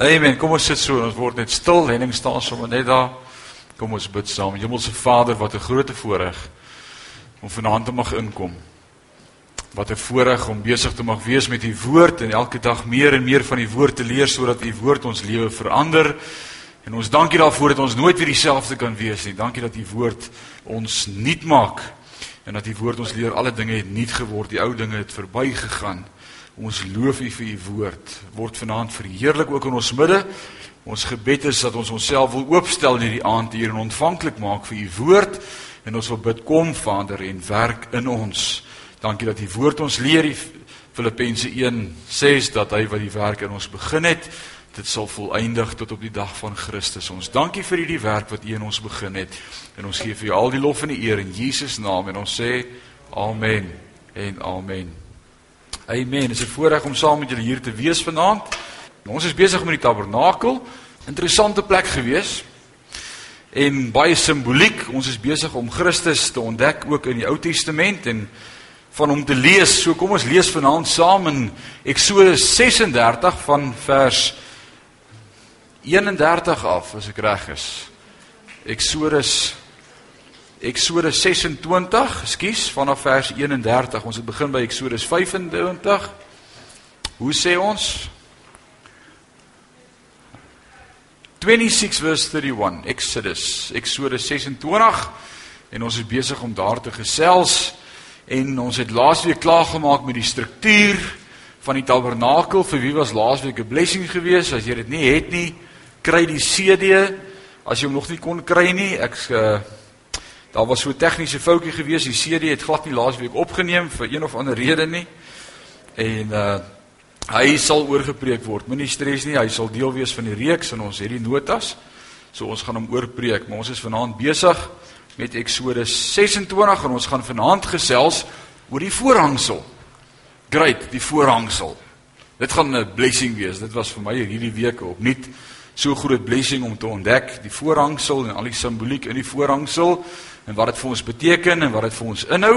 Amen. Kom ons sit so ons word net stil. Henning staan sommer net daar. Kom ons bid saam. Hemelse Vader, wat 'n groot voorreg om vanaand te mag inkom. Wat 'n voorreg om besig te mag wees met u woord en elke dag meer en meer van u woord te leer sodat u woord ons lewe verander. En ons dankie daarvoor dat ons nooit weer dieselfde kan wees nie. Dankie dat u woord ons nuut maak en dat u woord ons leer alle dinge het nuut geword. Die ou dinge het verbygegaan. Ons loof U vir U woord. Word vanaand verheerlik ook in ons midde. Ons gebed is dat ons onsself wil oopstel in hierdie aand hier en ontvanklik maak vir U woord en ons wil bid kom Vader en werk in ons. Dankie dat U woord ons leer. Filippense 1:6 dat hy wat die werk in ons begin het, dit sal volëindig tot op die dag van Christus. Ons dankie vir hierdie werk wat U in ons begin het en ons gee vir U al die lof en die eer in Jesus naam en ons sê amen en amen. Amen. Dit is 'n voorreg om saam met julle hier te wees vanaand. Ons is besig met die tabernakel. Interessante plek gewees. En baie simboliek. Ons is besig om Christus te ontdek ook in die Ou Testament en van hom te lees. So kom ons lees vanaand saam in Eksodus 36 van vers 31 af as ek reg is. Eksodus Eksodus 26, skus, vanaf vers 31. Ons het begin by Eksodus 25. Hoe sê ons? 26 verse 31 Exodus Exodus 26 en ons is besig om daar te gesels en ons het laasweek klaar gemaak met die struktuur van die tabernakel vir wie was laasweek 'n blessing geweest as jy dit nie het nie kry die CD as jy hom nog nie kon kry nie ek uh, Daar was so 'n tegniese foutjie gewees. Die CD het glad nie laasweek opgeneem vir een of ander rede nie. En uh hy sal oorgepreek word. Moenie stres nie. Hy sal deel wees van die reeks en ons het die notas. So ons gaan hom oorpreek, maar ons is vanaand besig met Eksodus 26 en ons gaan vanaand gesels oor die voorhangsel. Great, die voorhangsel. Dit gaan 'n blessing wees. Dit was vir my hierdie week opnuut so groot blessing om te ontdek die voorhangsel en al die simboliek in die voorhangsel en wat dit vir ons beteken en wat dit vir ons inhou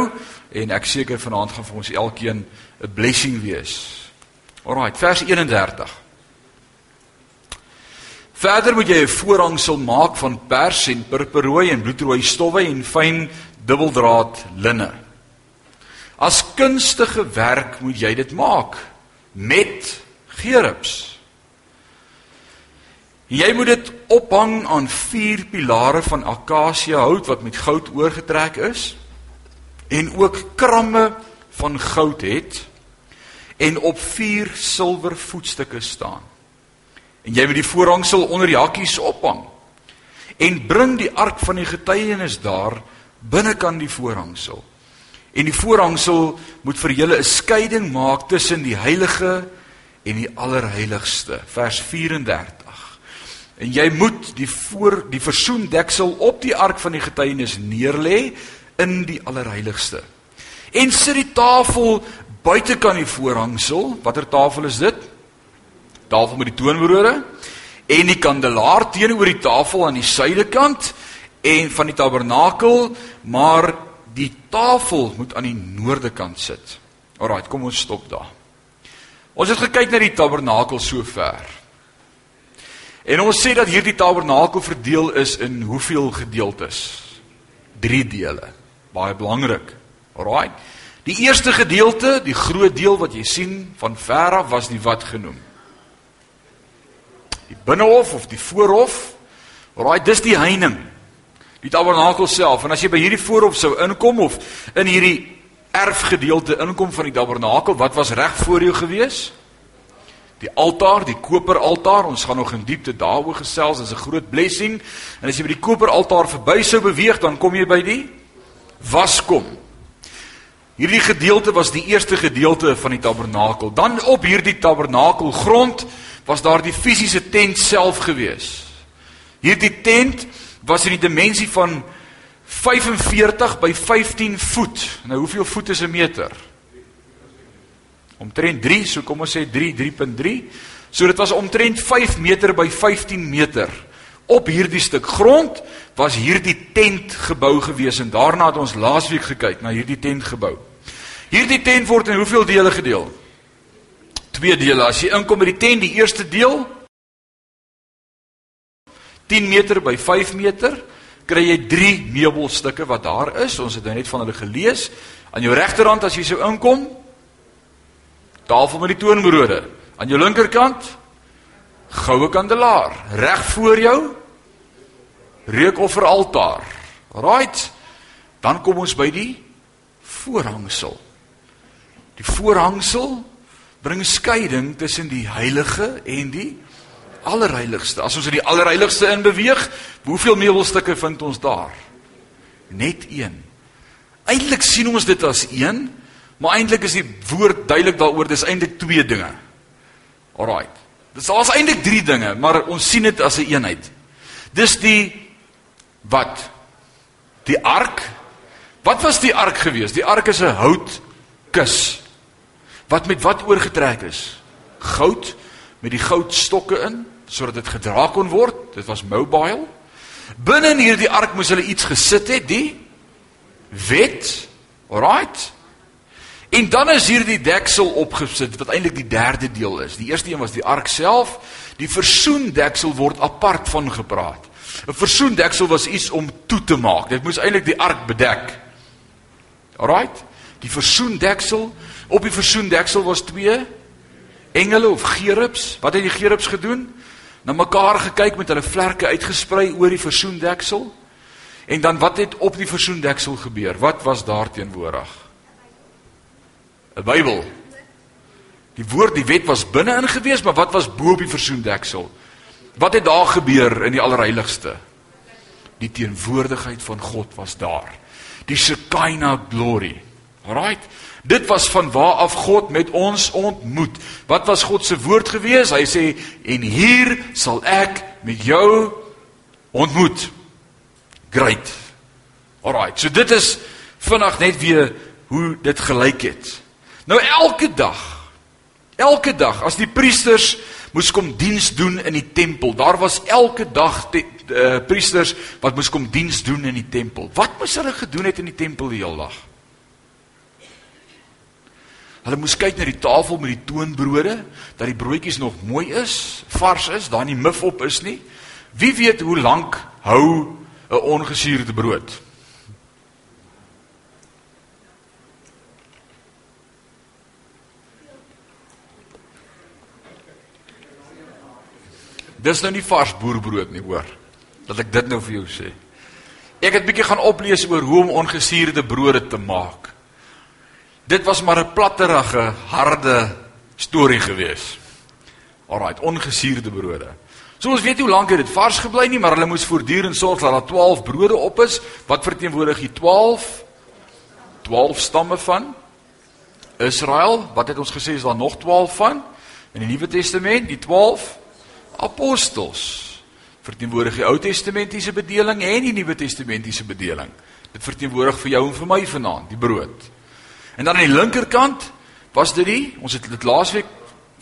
en ek seker vanaand gaan vir ons elkeen 'n blessing wees. Alraai, vers 31. Verder moet jy 'n voorhangsel maak van pers en purperrooi en bloedrooi stowwe en fyn dubbeldraad linne. As kunstige werk moet jy dit maak met gerubs. Jy moet dit ophang aan vier pilare van akasia hout wat met goud oorgetrek is en ook kramme van goud het en op vier silwer voetstukke staan. En jy moet die voorhangsel onder die hakkies ophang en bring die ark van die getuienis daar binnekant die voorhangsel. En die voorhangsel moet vir julle 'n skeiding maak tussen die heilige en die allerheiligste. Vers En jy moet die voor die versoendeksel op die ark van die getuienis neerlê in die allerheiligste. En sit die tafel buitekant die voorhangsel. Watter tafel is dit? Tafel met die toonbrode en die kandelaar teenoor die tafel aan die suidekant en van die tabernakel, maar die tafel moet aan die noordekant sit. Alraai, kom ons stop daar. Ons het gekyk na die tabernakel sover. En ons sê dat hierdie tabernakel verdeel is in hoeveel gedeeltes? 3 dele. Baie belangrik. Alraai. Die eerste gedeelte, die groot deel wat jy sien van ver af was die wat genoem. Die binnehof of die voorhof. Alraai, dis die heining. Die tabernakel self. En as jy by hierdie voorhof sou inkom of in hierdie erfgedeelte inkom van die tabernakel, wat was reg voor jou gewees? Die altaar, die koperaltaar, ons gaan nog in diepte daaroor gesels, is 'n groot blessing. En as jy by die koperaltaar verby sou beweeg, dan kom jy by die waskom. Hierdie gedeelte was die eerste gedeelte van die tabernakel. Dan op hierdie tabernakel grond was daar die fisiese tent self gewees. Hierdie tent was in die dimensie van 45 by 15 voet. Nou hoeveel voet is 'n meter? Omtrent 3, so kom ons sê 3 3.3. So dit was omtrent 5 meter by 15 meter. Op hierdie stuk grond was hierdie tent gebou gewees en daarna het ons laasweek gekyk na hierdie tent gebou. Hierdie tent word in hoeveel dele gedeel? Twee dele. As jy inkom by die tent, die eerste deel 10 meter by 5 meter, kry jy 3 meubelstukke wat daar is. Ons het nou net van hulle gelees. Aan jou regterhand as jy sou inkom, tafel met die toonbrode. Aan jou linkerkant goue kandelaar. Reg voor jou reukofferaltaar. Right. Dan kom ons by die voorhangsel. Die voorhangsel bring skeiding tussen die heilige en die allerheiligste. As ons in die allerheiligste in beweeg, hoeveel meubelstukke vind ons daar? Net een. Eintlik sien ons dit as een, maar eintlik is die woord duidelik daaroor dis eintlik twee dinge. Alraight. Dit is eintlik drie dinge, maar ons sien dit as 'n een eenheid. Dis die wat die ark. Wat was die ark gewees? Die ark is 'n houtkus wat met wat oorgetrek is? Goud met die goudstokke in sodat dit gedra kon word. Dit was mobile. Binne in hierdie ark moes hulle iets gesit het, die wet. Alraight. En dan is hier die deksel opgesit wat eintlik die derde deel is. Die eerste een was die ark self. Die versoendeksel word apart van gepraat. 'n Versoendeksel was iets om toe te maak. Dit moes eintlik die ark bedek. Alraight. Die versoendeksel, op die versoendeksel was twee engele of gerubs. Wat het die gerubs gedoen? Na mekaar gekyk met hulle vlerke uitgesprei oor die versoendeksel. En dan wat het op die versoendeksel gebeur? Wat was daar teenwoordig? 'n Bybel. Die woord, die wet was binne-in gewees, maar wat was bo op die versoendeksel? Wat het daar gebeur in die allerheiligste? Die teenwoordigheid van God was daar. Die Shekinah glory. Alraight. Dit was van waar af God met ons ontmoet. Wat was God se woord gewees? Hy sê en hier sal ek met jou ontmoet. Great. Alraight. So dit is vinnig net weer hoe dit gelyk het. Nou elke dag elke dag as die priesters moes kom diens doen in die tempel. Daar was elke dag die uh, priesters wat moes kom diens doen in die tempel. Wat moes hulle gedoen het in die tempel die hele dag? Hulle moes kyk na die tafel met die toonbrode, dat die broodjies nog mooi is, vars is, daar nie mif op is nie. Wie weet hoe lank hou 'n ongesuurde brood? Dis nou nie vars boerbrood nie, hoor. Dat ek dit nou vir jou sê. Ek het bietjie gaan oplees oor hoe om ongesuurde brode te maak. Dit was maar 'n platterige, harde storie gewees. Alraai, ongesuurde brode. So ons weet nie hoe lank dit vars gebly nie, maar hulle moes voortdurend sorg dat daar 12 brode op is. Wat verteenwoordig die 12? 12 stamme van Israel. Wat het ons gesê is daar nog 12 van? In die Nuwe Testament, die 12 apostels. Verteenwoordig die Ou Testamentiese bedeling en die Nuwe Testamentiese bedeling. Dit verteenwoordig vir jou en vir my vanaand, die brood. En dan aan die linkerkant was dit die, ons het dit laasweek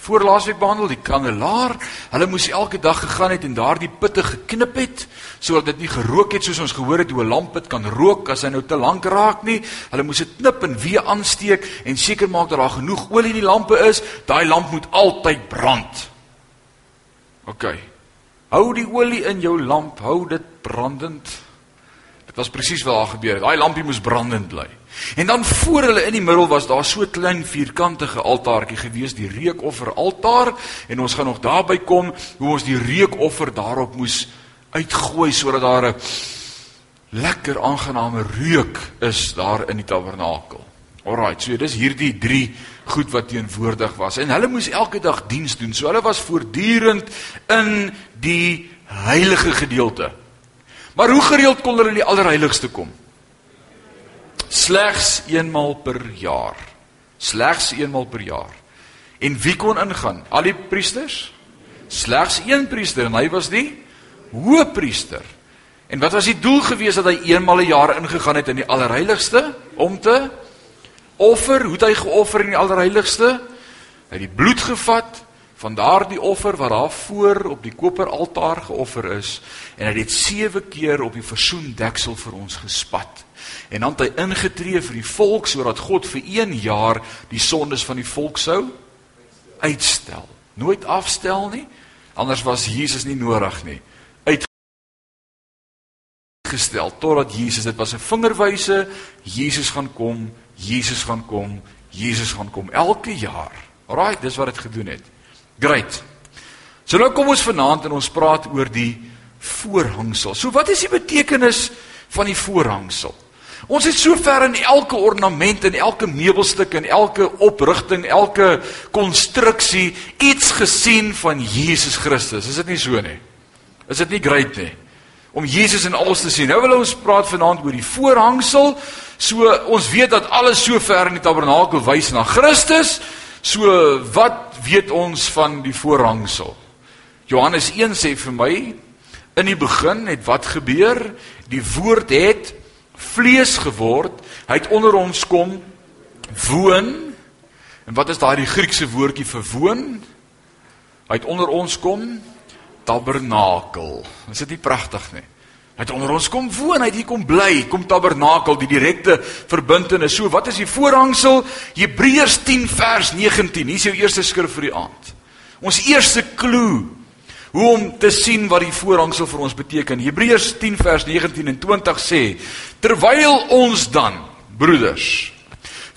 voor laasweek behandel, die kandelaar. Hulle moes elke dag gegaan het en daardie putte geknip het sodat dit nie gerook het soos ons gehoor het hoe 'n lamp dit kan rook as hy nou te lank raak nie. Hulle moes dit knip en weer aansteek en seker maak dat daar genoeg olie in die lampe is. Daai lamp moet altyd brand. OK. Hou die olie in jou lamp, hou dit brandend. Dit was presies wat daar gebeur het. Daai lampie moes brandend bly. En dan voor hulle in die middel was daar so 'n klein vierkantige altaartjie gewees, die reukofferaltaar en ons gaan nog daarby kom hoe ons die reukoffer daarop moes uitgooi sodat daar 'n lekker aangename reuk is daar in die tabernakel. Alraight, so dis hierdie 3 goed wat teenwoordig was en hulle moes elke dag diens doen. So hulle was voortdurend in die heilige gedeelte. Maar hoe gereeld kon hulle in die allerheiligste kom? slegs eenmal per jaar. Slegs eenmal per jaar. En wie kon ingaan? Al die priesters? Slegs een priester en hy was die hoëpriester. En wat was die doel gewees dat hy eenmal 'n jaar ingegaan het in die allerheiligste om te offer? Hoe het hy geoffer in die allerheiligste? Hy het die bloed gevat van daardie offer wat daar voor op die koperaltaar geoffer is en hy het 7 keer op die versoendeksel vir ons gespat. En dan het hy ingetree vir die volk sodat God vir 1 jaar die sondes van die volk sou uitstel. Nooit afstel nie. Anders was Jesus nie nodig nie. uitgestel totdat Jesus dit was 'n vingerwyse, Jesus gaan kom, Jesus gaan kom, Jesus gaan kom elke jaar. Alraai, dis wat dit gedoen het. Great. So nou kom ons vanaand en ons praat oor die voorhangsel. So wat is die betekenis van die voorhangsel? Ons het sover in elke ornament en elke meubelstuk en elke oprigting, elke konstruksie iets gesien van Jesus Christus. Is dit nie so nie? Is dit nie great nie? Om Jesus in alles te sien. Nou wil ons praat vanaand oor die voorhangsel. So ons weet dat alles sover in die tabernakel wys na Christus. So wat weet ons van die voorhangsel? Johannes 1 sê vir my in die begin het wat gebeur? Die woord het vlees geword. Hy het onder ons kom woon. En wat is daai Griekse woordjie vir woon? Hy het onder ons kom tabernakel. Is dit nie pragtig nie? Hy het onder ons kom woon, hy het hier kom bly, kom tabernakel, die direkte verbintenis. So, wat is die voorhangsel? Hebreërs 10 vers 19. Hier is jou eerste skrif vir die aand. Ons eerste klou hoe om te sien wat die voorhangsel vir ons beteken. Hebreërs 10 vers 19 en 20 sê: Terwyl ons dan, broeders,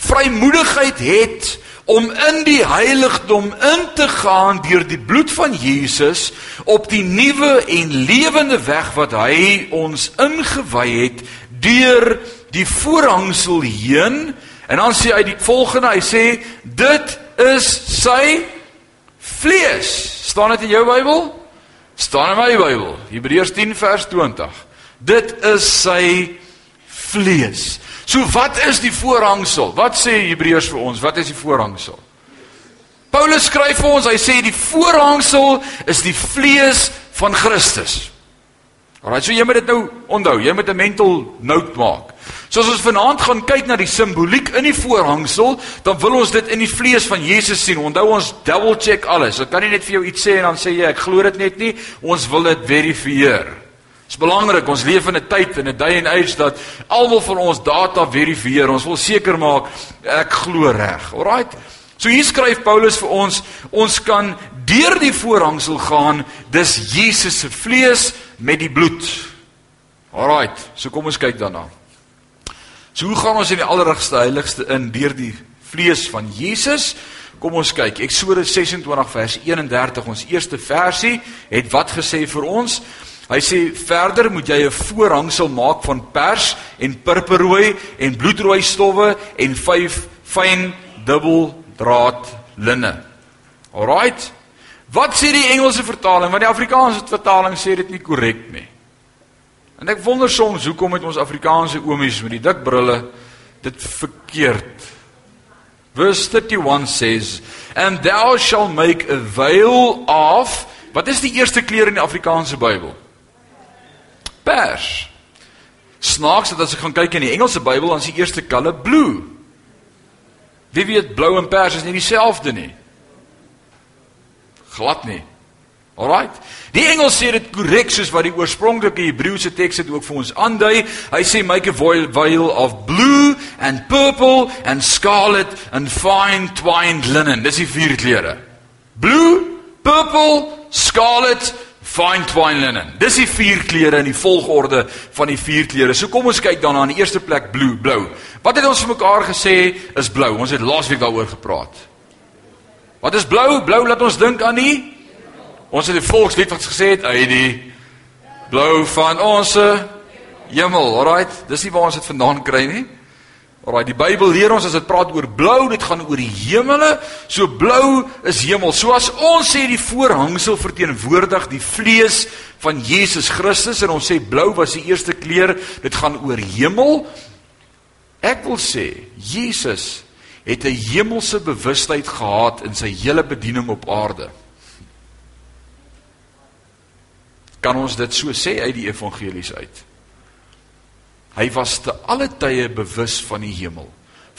vrymoedigheid het om in die heiligdom in te gaan deur die bloed van Jesus op die nuwe en lewende weg wat hy ons ingewy het deur die voorhangsel heen. En dan sê hy die volgende hy sê dit is sy vlees. Staan dit in jou Bybel? Staan in my Bybel Hebreërs 10 vers 20 dit is sy vlees So wat is die voorhangsel? Wat sê Hebreërs vir ons? Wat is die voorhangsel? Paulus skryf vir ons, hy sê die voorhangsel is die vlees van Christus. Alraai, so jy moet dit nou onthou, jy moet 'n mental note maak. So as ons vanaand gaan kyk na die simboliek in die voorhangsel, dan wil ons dit in die vlees van Jesus sien. Onthou ons double check alles. Ek kan nie net vir jou iets sê en dan sê jy ek glo dit net nie. Ons wil dit verifieer. Dit is belangrik, ons leef in 'n tyd en 'n day and age dat almal van ons data verifieer. Ons wil seker maak ek glo reg. Alraight. So hier skryf Paulus vir ons, ons kan deur die voorhangsel gaan, dis Jesus se vlees met die bloed. Alraight. So kom ons kyk daarna. So hoe gaan ons in die allerigste heiligste in deur die vlees van Jesus? Kom ons kyk. Eksodus 26 vers 31, ons eerste versie, het wat gesê vir ons? Hy sê verder moet jy 'n voorhangsel maak van pers en purperrooi en bloedrooi stowwe en vyf fyn dubbeldraad linne. Alraight. Wat sê die Engelse vertaling? Want die Afrikaanse vertaling sê dit nie korrek nie. En ek wonder soms hoekom met ons Afrikaanse oomies met die dik brille dit verkeerd. Verse 31 says, "And thou shall make a veil of Wat is die eerste kleur in die Afrikaanse Bybel? Pers. Snaaks dat as ek gaan kyk in die Engelse Bybel, dan is die eerste kleur blue. Wie weet blou en pers is nie dieselfde nie. Glad nie. Alraight. Die Engels sê dit korrek soos wat die oorspronklike Hebreëse teks dit ook vir ons aandui. Hy sê make a veil of blue and purple and scarlet and fine twined linen. Dis die vier kleure. Blue, purple, scarlet, fine twine linen. Dis die vier kleure in die volgorde van die vier kleure. So kom ons kyk dan aan die eerste plek blue, blou. Wat het ons vir mekaar gesê is blou? Ons het laasweek daaroor gepraat. Wat is blou? Blou laat ons dink aan die Ons het die volkslied wat gesê het, "Ai die blou van ons hemel." Alraight, dis nie waar ons dit vandaan kry nie. Alraai, die Bybel leer ons as dit praat oor blou, dit gaan oor die hemele. So blou is hemel. So as ons sê die voorhangsel verteenwoordig die vlees van Jesus Christus en ons sê blou was die eerste kleur, dit gaan oor hemel. Ek wil sê Jesus het 'n hemelse bewustheid gehad in sy hele bediening op aarde. Kan ons dit so sê uit die evangelies uit? Hy was te alle tye bewus van die hemel,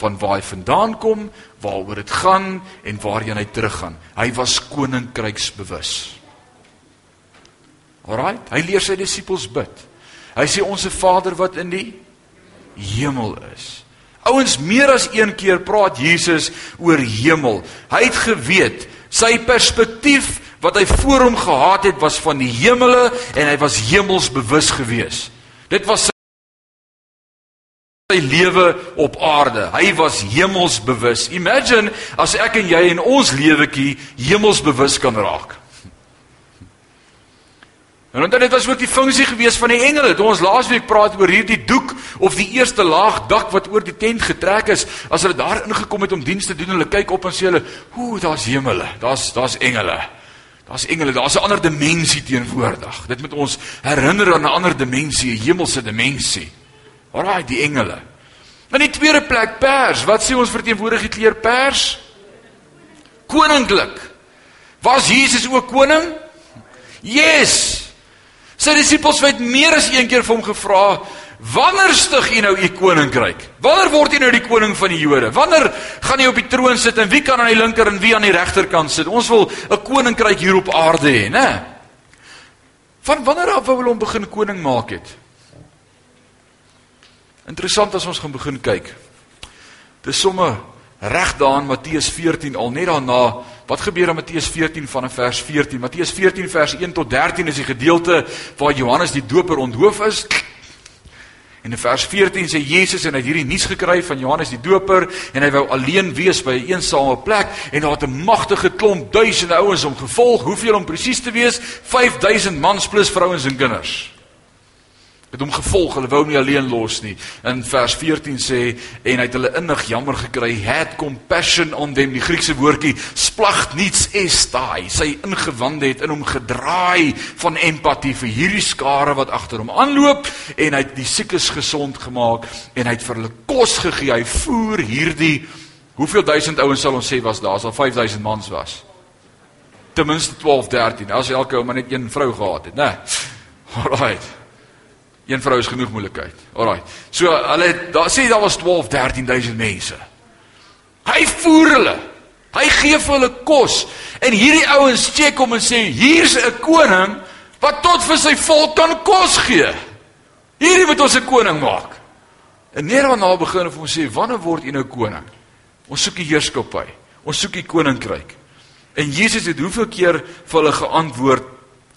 van waar hy vandaan kom, waaroor dit gaan en waarheen hy teruggaan. Hy was koninkryks bewus. Alraai, hy leer sy disippels bid. Hy sê onsse Vader wat in die hemel is. Ouens, meer as een keer praat Jesus oor hemel. Hy het geweet sy perspektief wat hy voor hom gehad het was van die hemele en hy was hemelsbewus geweest. Dit was sy lewe op aarde. Hy was hemelsbewus. Imagine as ek en jy in ons lewetjie hemelsbewus kan raak. En dan het dit ook die funksie gewees van die engele. Toe ons laasweek praat oor hierdie doek of die eerste laag dak wat oor die tent getrek is, as hulle daar ingekom het om diens te doen, hulle kyk op en sê hulle, "Ooh, daar's hemele. Daar's daar's engele." Daar's engele, daar's 'n ander dimensie teenwoordig. Dit moet ons herinner aan 'n ander dimensie, 'n hemelse dimensie. Alraai, die engele. In die tweede plek pers. Wat sê ons verteenwoordig die kleur pers? Koninklik. Was Jesus ook koning? Yes. Sy disippels het meer as een keer vir hom gevra, "Wanneer stig u nou u koninkryk? Wanneer word u nou die koning van die Jode? Wanneer gaan u op die troon sit en wie kan aan die linker en wie aan die regterkant sit? Ons wil 'n koninkryk hier op aarde hê, né?" Van wanneer af wou hulle hom begin koning maak het? Interessant as ons gaan begin kyk. Dis sommer reg daar in Matteus 14 al net daarna wat gebeur in Matteus 14 vanaf vers 14 Matteus 14 vers 1 tot 13 is die gedeelte waar Johannes die doper onthoof is. En in vers 14 sê Jesus en hy het hierdie nuus gekry van Johannes die doper en hy wou alleen wees by 'n eensame plek en daar het 'n magtige klomp duisende ouens hom gevolg. Hoeveel om presies te wees? 5000 mans plus vrouens en kinders het hom gevolg, hulle wou hom nie alleen los nie. In vers 14 sê en hy het hulle innig jammer gekry, had compassion on them, die Griekse woordjie splagt niets estai. Sy ingewande het in hom gedraai van empatie vir hierdie skare wat agter hom aanloop en hy het die siekes gesond gemaak en hy het vir hulle kos gegee. Hy voer hierdie hoeveel duisend ouens sal ons sê was daar? Sal 5000 mans was. Ten minste 12, 13. As elke ou maar net een vrou gehad het, né? Alraight. Een vrou is genoeg moeilikheid. Alraai. So hulle daar sê daar was 12, 13000 mense. Hy voer hulle. Hy gee vir hulle kos. En hierdie ouens check hom en sê hier's 'n koning wat tot vir sy volk kan kos gee. Hierdie moet ons 'n koning maak. En net daarna begin hom sê wanneer word u nou koning? Ons soek die heerskappy. Ons soek die koninkryk. En Jesus het hoeveel keer vir hulle geantwoord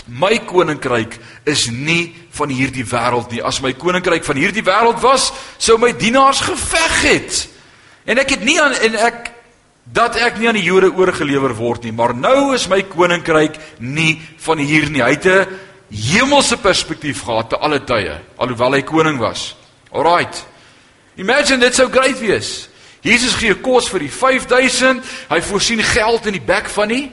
My koninkryk is nie van hierdie wêreld nie. As my koninkryk van hierdie wêreld was, sou my dienaars geveg het. En ek het nie aan en ek dat ek nie aan die Jode oorgelewer word nie, maar nou is my koninkryk nie van hier nie. Hy het 'n hemelse perspektief gehad te alle tye, alhoewel hy koning was. Alraight. Imagine dit sou great wees. Jesus gee kos vir die 5000, hy voorsien geld in die bek van die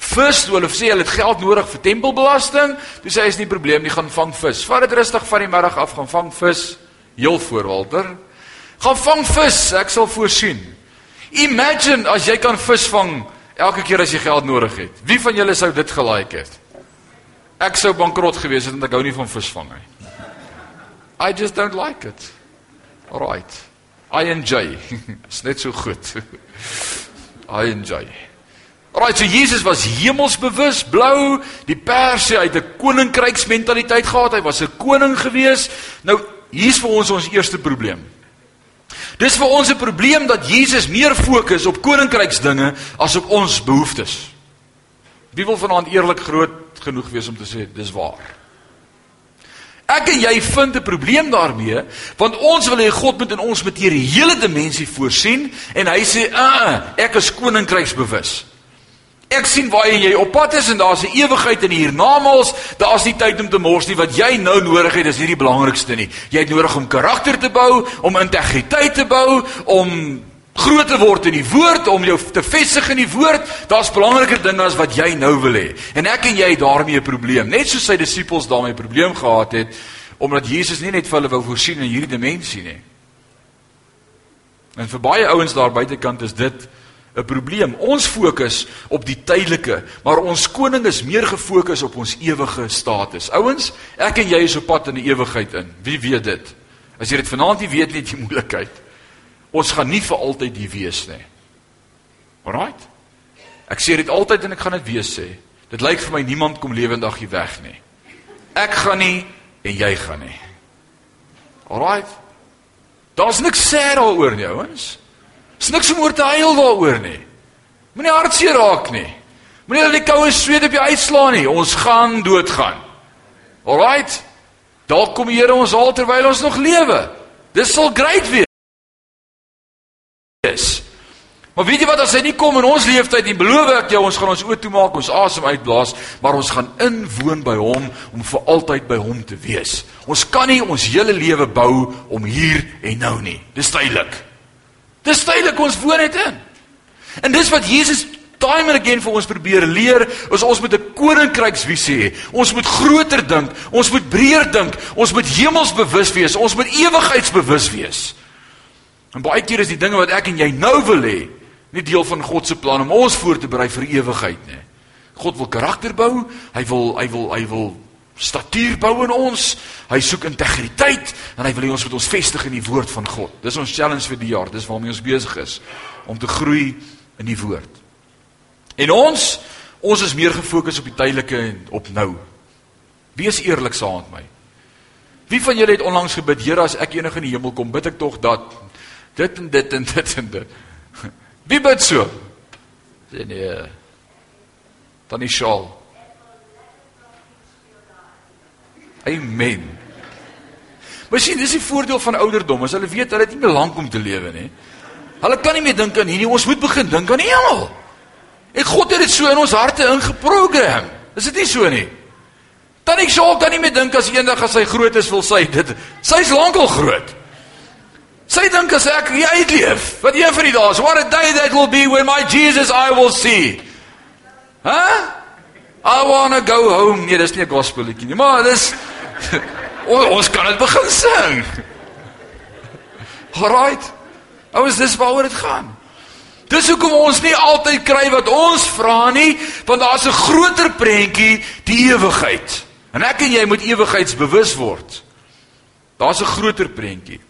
vis, hulle sê hulle het geld nodig vir tempelbelasting. Dis hy is nie probleem nie, gaan vang vis. Vat dit rustig van die middag af, gaan vang vis. Heel voor Walter. Gaan vang vis, ek sal voorsien. Imagine as jy kan vis vang elke keer as jy geld nodig het. Wie van julle sou dit gelike het? Ek sou bankrot gewees het want ek hou nie van visvang nie. I just don't like it. Alright. I enjoy. Is net so goed. I enjoy. Right, so Jesus was hemelsbewus, blou, die perse uit 'n koninkryksmentaliteit gehad. Hy was 'n koning gewees. Nou, hier's vir ons ons eerste probleem. Dis vir ons 'n probleem dat Jesus meer fokus op koninkryksdinge as op ons behoeftes. Wie wil vanaand eerlik groot genoeg wees om te sê dis waar? Ek en jy vind 'n probleem daarmee, want ons wil hê God moet in ons materiële dimensie voorsien en hy sê, "Ag, uh, uh, ek is koninkryksbewus." Ek sien waar jy op pad is en daar's 'n ewigheid in hiernamaals. Daar's nie tyd om te mors nie. Wat jy nou nodig het, is nie die belangrikste nie. Jy het nodig om karakter te bou, om integriteit te bou, om groot te word in die woord, om jou te vestig in die woord. Daar's belangriker dinge as wat jy nou wil hê. En ek en jy het daarmee 'n probleem. Net soos sy disippels daarmee 'n probleem gehad het omdat Jesus nie net vir hulle wou voorsien in hierdie dimensie nie. En vir baie ouens daar buitekant is dit 'n probleem. Ons fokus op die tydelike, maar ons koning is meer gefokus op ons ewige status. Ouens, ek en jy is op pad in die ewigheid in. Wie weet dit? As jy dit vanaand nie weet nie, die moeilikheid. Ons gaan nie vir altyd hier wees nie. Alraight? Ek sê dit altyd en ek gaan dit weer sê. Dit lyk vir my niemand kom lewendig hier weg nie. Ek gaan nie en jy gaan nie. Alraight? Daar's niks sê daaroor nie, ouens. Dis niks om oor te huil daaroor nie. Moenie hartseer raak nie. Moenie dat die koue sweet op jou uitslaan nie. Ons gaan doodgaan. Alraight. Dalk kom die Here ons haal terwyl ons nog lewe. Dis sal great wees. Maar weet jy wat as hy nie kom in ons lewenstyd nie, beloof ek jou ons gaan ons oë toemaak, ons asem uitblaas, maar ons gaan inwoon by hom om vir altyd by hom te wees. Ons kan nie ons hele lewe bou om hier en nou nie. Dis tydelik. Dis tydelik ons woon net in. En dis wat Jesus time and again vir ons probeer leer, is ons moet 'n koninkryksvisie hê. Ons moet groter dink, ons moet breër dink, ons moet hemelsbewus wees, ons moet ewigheidsbewus wees. En baie keer is die dinge wat ek en jy nou wil hê, nie deel van God se plan om ons voor te berei vir ewigheid nie. God wil karakter bou, hy wil hy wil hy wil statuur bou in ons. Hy soek integriteit en hy wil hê ons moet ons vestig in die woord van God. Dis ons challenge vir die jaar. Dis waarmee ons besig is om te groei in die woord. En ons ons is meer gefokus op die tydelike en op nou. Wees eerlik saam met my. Wie van julle het onlangs gebid, Here, as ek eendag in die hemel kom, bid ek tog dat dit en dit en dit en dit. Wie bid so? Sê nee. Dan is sjaal. Amen. Maar sien, dis die voordeel van ouderdom, as hulle weet hulle het nie meer lank om te lewe nie. Hulle kan nie meer dink aan hierdie, ons moet begin dink aan die hemel. En God het dit so in ons harte ingeprogram. Is dit nie so nie? Tannie Shaw kan nie meer dink as eendag as sy groot is wil sy dit. Sy's lankal groot. Sy dink as ek hier uitleef, wat een van die dae is, what a day that will be when my Jesus I will see. Hæ? Huh? I want to go home. Nee, dis nie 'n gospel liedjie nie, maar dis ons kan dit begin sing. Alright. Ou is dis waaroor dit gaan. Dis hoekom ons nie altyd kry wat ons vra nie, want daar's 'n groter prentjie, die ewigheid. En ek en jy moet ewigheidsbewus word. Daar's 'n groter prentjie.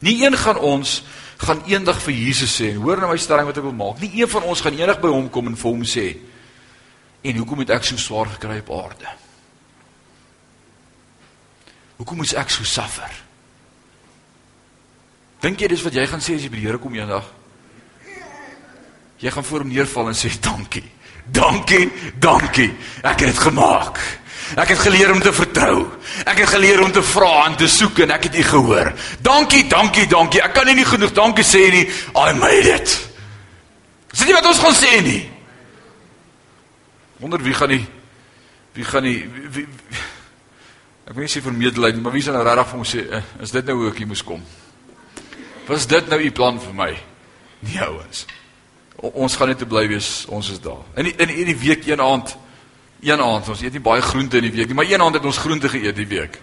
Nie een gaan ons gaan eendag vir Jesus sê en hoor nou my stelling wat ek wil maak. Nie een van ons gaan eendag by hom kom en vir hom sê en hoekom het ek so swaar gekry op aarde? Hoekom moet ek so suffer? Dink jy dis wat jy gaan sê as jy by die Here kom eendag? Jy gaan voor hom neerval en sê dankie. Dankie, dankie. Ek het dit gemaak. Ek het geleer om te vertrou. Ek het geleer om te vra en te soek en ek het U gehoor. Dankie, dankie, dankie. Ek kan nie genoeg dankie sê nie. I made it. Dis nie wat ons gaan sê nie. Wonder wie gaan nie wie gaan nie wie, wie, Ek weet nie se vir medelee nie, maar wie sal nou regtig vir ons sê, eh, is dit nou hoe ek hier moes kom? Was dit nou u plan vir my? Nee ouens. Ons gaan net te bly wees, ons is daar. In die, in in die week een aand een aand, ons eet nie baie groente in die week nie, maar een aand het ons groente geëet die week.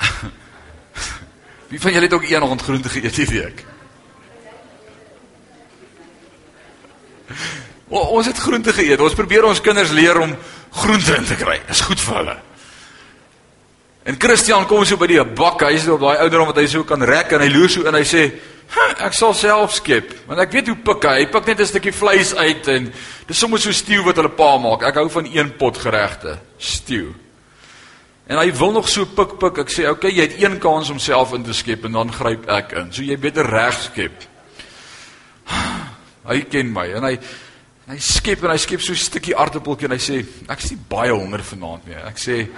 Wie van julle het ook een aand groente geëet die week? O, ons het groente geëet. Ons probeer ons kinders leer om groente in te kry. Dis goed vir hulle. En Christian kom so by die bak, hy is op daai ouderdom wat hy so kan rek en hy loer so in hy sê, "Ek sal self skep." Want ek weet hoe pik hy. Hy pik net 'n stukkie vleis uit en dis sommer so stew wat hulle pa maak. Ek hou van een pot geregte, stew. En hy wil nog so pik pik. Ek sê, "Oké, okay, jy het een kans om self in te skep en dan gryp ek in." So jy beter reg skep. Hy ken my en hy hy skep en hy skep so 'n stukkie aardappeltjie en hy sê, "Ek is nie baie honger vanaand nie." Ek sê,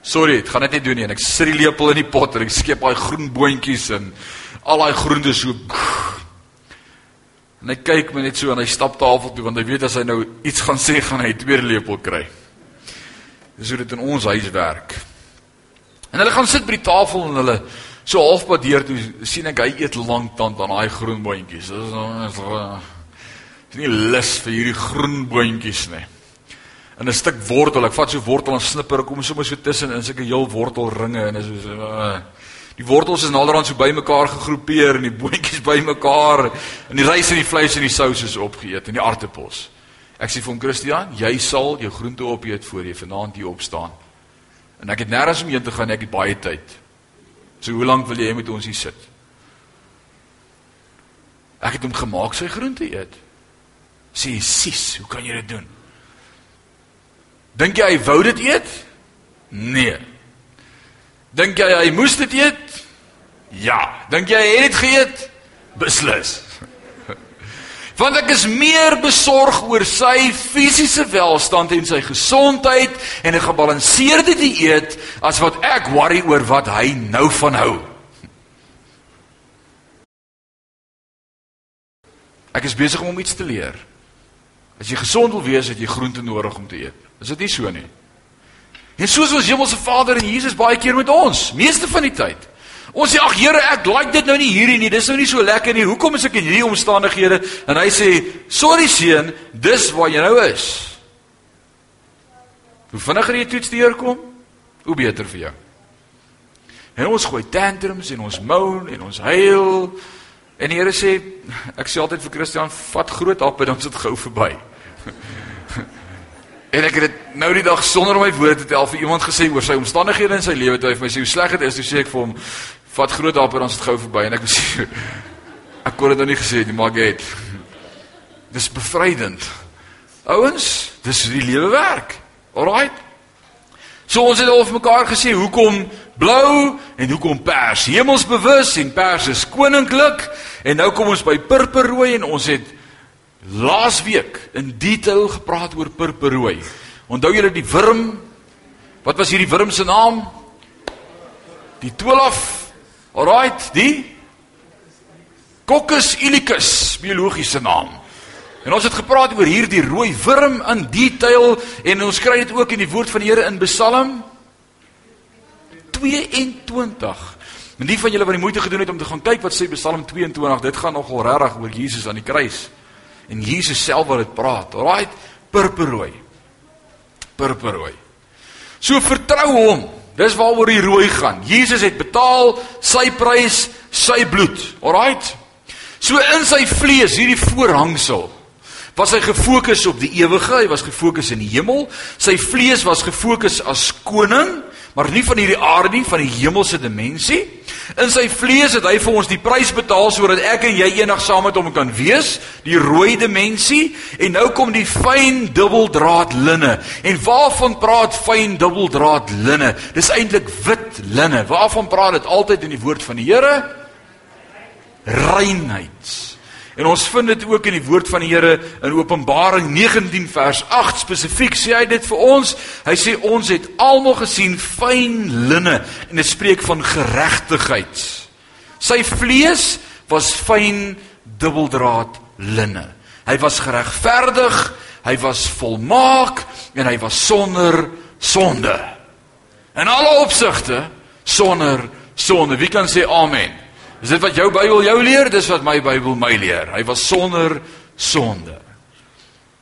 Sorry, ek gaan dit nie doen nie en ek sit die lepel in die pot en ek skep daai groen boontjies en al daai groente so. En hy kyk my net so en hy stap tafel toe want hy weet as hy nou iets gaan sê gaan hy 'n tweede lepel kry. Dis hoe dit in ons huis werk. En hulle gaan sit by die tafel en hulle so halfpad deur toe sien ek hy eet lank tand aan daai groen boontjies. Dis is nie lus vir hierdie groen boontjies nie in 'n stuk wortel. Ek vat so wortel en snipper, kom sommer so tussen in sulke heel wortelringe en is so uh, die wortels is naderhand so bymekaar gegroepeer en die boontjies bymekaar en die rys en die vleis en die sous is opgeëet en die aartappels. Ek sê vir hom Christian, jy sal jou groente opeet voor jy vanaand hier opstaan. En ek het nêrens om heen te gaan, ek het baie tyd. So hoe lank wil jy met ons hier sit? Ek het hom gemaak sy groente eet. Sê, "Sis, hoe kan jy dit doen?" Dink jy hy wou dit eet? Nee. Dink jy hy moes dit eet? Ja. Dink jy hy het dit geëet? Beslis. Want ek is meer besorg oor sy fisiese welstand en sy gesondheid en 'n gebalanseerde dieet as wat ek worry oor wat hy nou van hou. Ek is besig om hom iets te leer. As jy gesond wil wees, het jy groente nodig om te eet. Is dit nie so nie? En soos ons Hemelse Vader en Jesus baie keer met ons, meeste van die tyd. Ons sê ag Here, ek like dit nou nie hierdie nie. Dis nou nie so lekker nie. Hoekom is ek in hierdie omstandighede? En hy sê, "Sorry seun, dis waar jy nou is." Hoe vinniger jy toets deurkom, hoe beter vir jou. En ons gooi tantrums en ons moan en ons huil En die Here sê, ek sê altyd vir Christian, vat groot appel dan sit gou verby. en ek het dit nou die dag sonder om my woorde te tel vir iemand gesê oor sy omstandighede in sy lewe, toe hy vir my sê hoe sleg dit is, toe sê ek vir hom, vat groot appel dan sit gou verby en ek sê ek kon dit nou nie gesê nie, maar ek het. Dis bevrydend. Ouens, dis hoe die lewe werk. Alraight. So ons het al vir mekaar gesê hoekom blou en hoekom pers. Hemelsbewus en pers is koninklik en nou kom ons by purperrooi en ons het laasweek in detail gepraat oor purperrooi. Onthou julle die wurm? Wat was hierdie wurm se naam? Die tolaf. Alraight, die Coccus ilicis, biologiese naam. En ons het gepraat oor hierdie rooi wurm in detail en ons kry dit ook in die woord van die Here in Psalm 22. En die van julle wat die moeite gedoen het om te gaan kyk wat sê Psalm 22, dit gaan nogal regtig oor Jesus aan die kruis. En Jesus self wat dit praat. Alraight, purperrooi. Purperrooi. So vertrou hom. Dis waaroor die rooi gaan. Jesus het betaal sy prys, sy bloed. Alraight. So in sy vlees hierdie voorhangsel was hy gefokus op die ewige, hy was gefokus in die hemel. Sy vlees was gefokus as koning, maar nie van hierdie aarde nie, van die hemelse dimensie. In sy vlees het hy vir ons die prys betaal sodat ek en jy eendag saam met hom kan wees, die rooi dimensie. En nou kom die fyn dubbeldraad linne. En waarvan praat fyn dubbeldraad linne? Dis eintlik wit linne. Waarvan praat dit altyd in die woord van die Here? Reinheid. En ons vind dit ook in die woord van die Here in Openbaring 19 vers 8 spesifiek sê hy dit vir ons. Hy sê ons het almal gesien fyn linne en dit spreek van geregtigheid. Sy vlees was fyn dubbeldraad linne. Hy was geregverdig, hy was volmaak en hy was sonder sonde. In alle opsigte sonder sonde. Wie kan sê amen? Is dit wat jou Bybel jou leer? Dis wat my Bybel my leer. Hy was sonder sonde.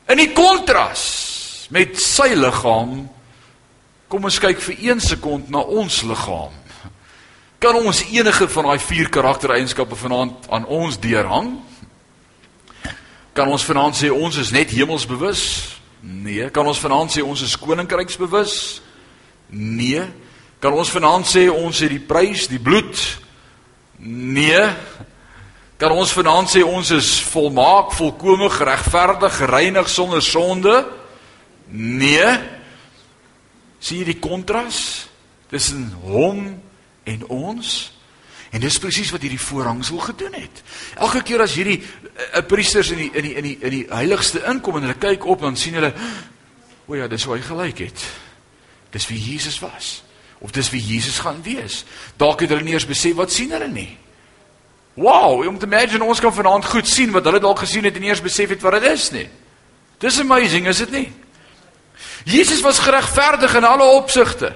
In die kontras met sy liggaam kom ons kyk vir 1 sekond na ons liggaam. Kan ons enige van daai vier karaktereienskappe vanaand aan ons deurhang? Kan ons vanaand sê ons is net hemelsbewus? Nee, kan ons vanaand sê ons is koninkryksbewus? Nee. Kan ons vanaand sê ons het die prys, die bloed Nee. Kan ons vanaand sê ons is volmaak, volkome, geregverdig, gereinig sonder sonde? Nee. Sien jy die kontras tussen hom en ons? En dis presies wat hierdie voorhangsel gedoen het. Elke keer as hierdie uh, priesters in die in die in die in die heiligste inkom en hulle kyk op dan sien hulle o ja, dis hoe hy gelyk het. Dis wie Jesus was of dis wie Jesus gaan wees. Dalk het hulle nie eens besef wat sien hulle nie. Wow, om te imagine ons kan vanaand goed sien wat hulle dalk gesien het en nie eens besef het wat dit is nie. Dis amazing, is dit nie? Jesus was geregverdig in alle opsigte.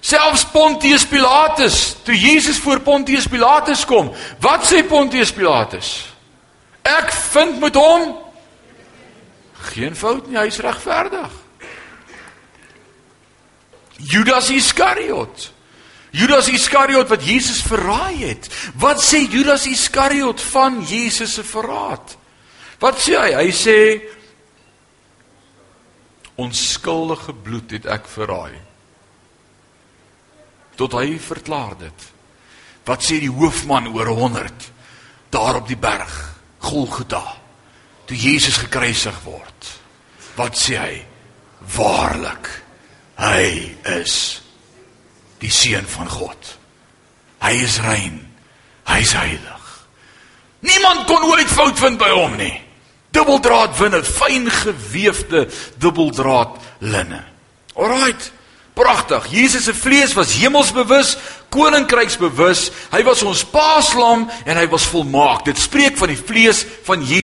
Selfs Pontius Pilatus, toe Jesus voor Pontius Pilatus kom, wat sê Pontius Pilatus? Ek vind met hom geen fout nie, hy is regverdig. Judas Iskariot. Judas Iskariot wat Jesus verraai het. Wat sê Judas Iskariot van Jesus se verraad? Wat sê hy? Hy sê onskuldige bloed het ek verraai. Tot hy verklaar dit. Wat sê die hoofman oor 100 daar op die berg Golgotha toe Jesus gekruisig word? Wat sê hy? Waarlik Hy is die seun van God. Hy is rein. Hy is heilig. Niemand kon ooit fout vind by hom nie. Dubbeldraad winne, fyn geweefde dubbeldraad linne. Alraight. Pragtig. Jesus se vlees was hemelsbewus, koninkryksbewus. Hy was ons paaslam en hy was volmaak. Dit spreek van die vlees van Jesus.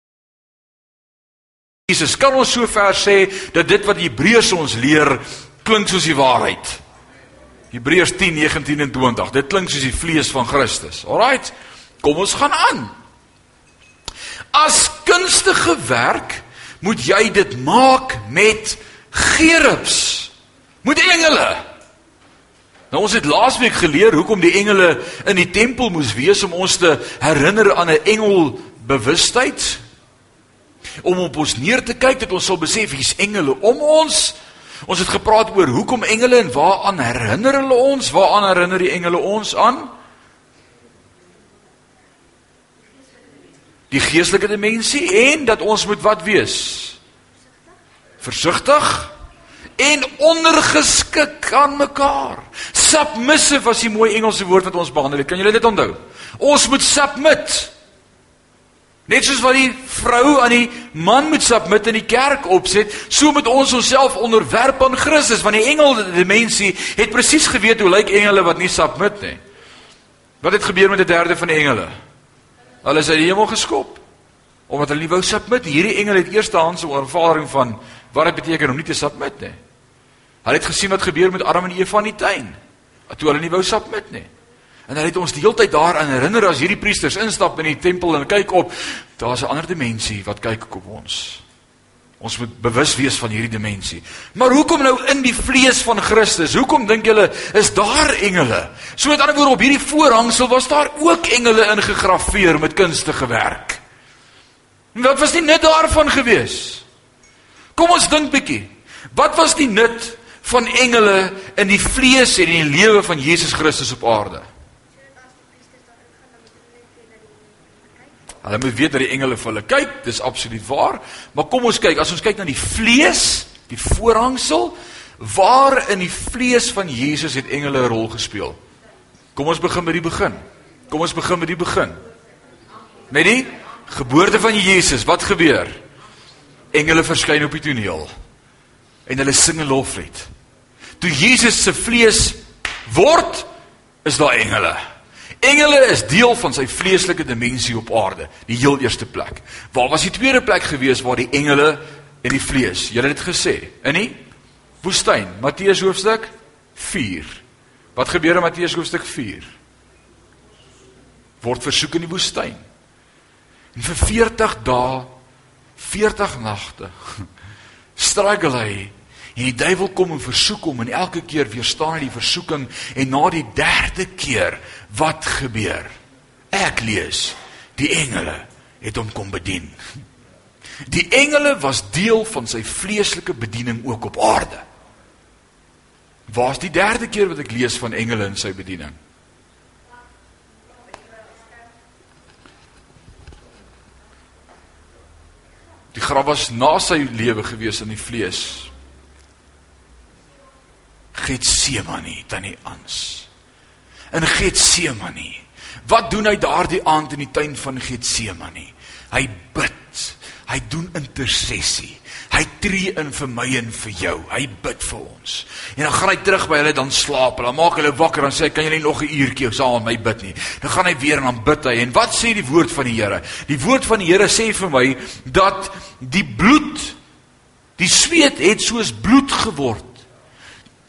Jesus kan ons sover sê dat dit wat Hebreërs ons leer klink soos die waarheid. Hebreërs 10:19 en 20. Dit klink soos die vlees van Christus. Alraight. Kom ons gaan aan. As kunstige werk moet jy dit maak met gerubs Moet engele. Nou ons het laasweek geleer hoekom die engele in die tempel moes wees om ons te herinner aan 'n engel bewustheid. Om op ons neer te kyk dat ons sal besef hier's engele om ons. Ons het gepraat oor hoekom engele en waaraan herinner hulle ons? Waaraan herinner die engele ons aan? Die geestelike dimensie en dat ons moet wat wees? Versigtig en ondergeskik aan mekaar. Submissive was die mooi Engelse woord wat ons behandel het. Kan julle dit onthou? Ons moet submit. Net soos wat die vrou aan die man moet submit in die kerk opset, so moet ons onsself onderwerp aan Christus, want die engel dimensie het presies geweet hoe lyk engele wat nie submit nie. Wat het gebeur met die derde van die engele? Hulle is uit die hemel geskop omdat hulle nie wou submit. Hierdie engele het eerstehandse ervaring van wat dit beteken om nie te submit nie. Hulle het gesien wat gebeur met Adam en Eva in die tuin. Toe hulle nie wou submit nie. En hulle het ons die hele tyd daaraan herinner as hierdie priesters instap in die tempel en kyk op, daar's 'n ander dimensie wat kyk op ons. Ons moet bewus wees van hierdie dimensie. Maar hoekom nou in die vlees van Christus? Hoekom dink julle is daar engele? So met ander woorde op hierdie voorhangsel was daar ook engele ingegrafieer met kunstige werk. Wat was die nut daarvan gewees? Kom ons dink bietjie. Wat was die nut van engele in die vlees en in die lewe van Jesus Christus op aarde. Hulle moet weet dat die engele vir hulle kyk, dis absoluut waar, maar kom ons kyk, as ons kyk na die vlees, die voorhangsel, waar in die vlees van Jesus het engele 'n rol gespeel? Kom ons begin met die begin. Kom ons begin met die begin. Met die geboorte van Jesus, wat gebeur? Engele verskyn op die toneel en hulle sing 'n loflied. Toe Jesus se vlees word, is daar engele. Engele is deel van sy vleeslike dimensie op aarde, die heel eerste plek. Waar was die tweede plek gewees waar die engele en die vlees? Julle het dit gesê, in die woestyn, Matteus hoofstuk 4. Wat gebeur in Matteus hoofstuk 4? Word versoek in die woestyn. En vir 40 dae, 40 nagte, struggle hy En die duiwel kom en versoek hom en elke keer weerstaan hy die versoeking en na die derde keer wat gebeur? Ek lees, die engele het hom kom bedien. Die engele was deel van sy vleeslike bediening ook op aarde. Waar's die derde keer wat ek lees van engele in sy bediening? Die graf was na sy lewe gewees in die vlees. Getsemane tannie Ans. In Getsemane. Wat doen hy daardie aand in die tuin van Getsemane? Hy bid. Hy doen intersessie. Hy tree in vir my en vir jou. Hy bid vir ons. En dan gaan hy terug by hulle dan slaap. Hulle maak hulle wakker en sê kan julle nog 'n uurtjie saam met my bid nie. Dan gaan hy weer en dan bid hy. En wat sê die woord van die Here? Die woord van die Here sê vir my dat die bloed die sweet het soos bloed geword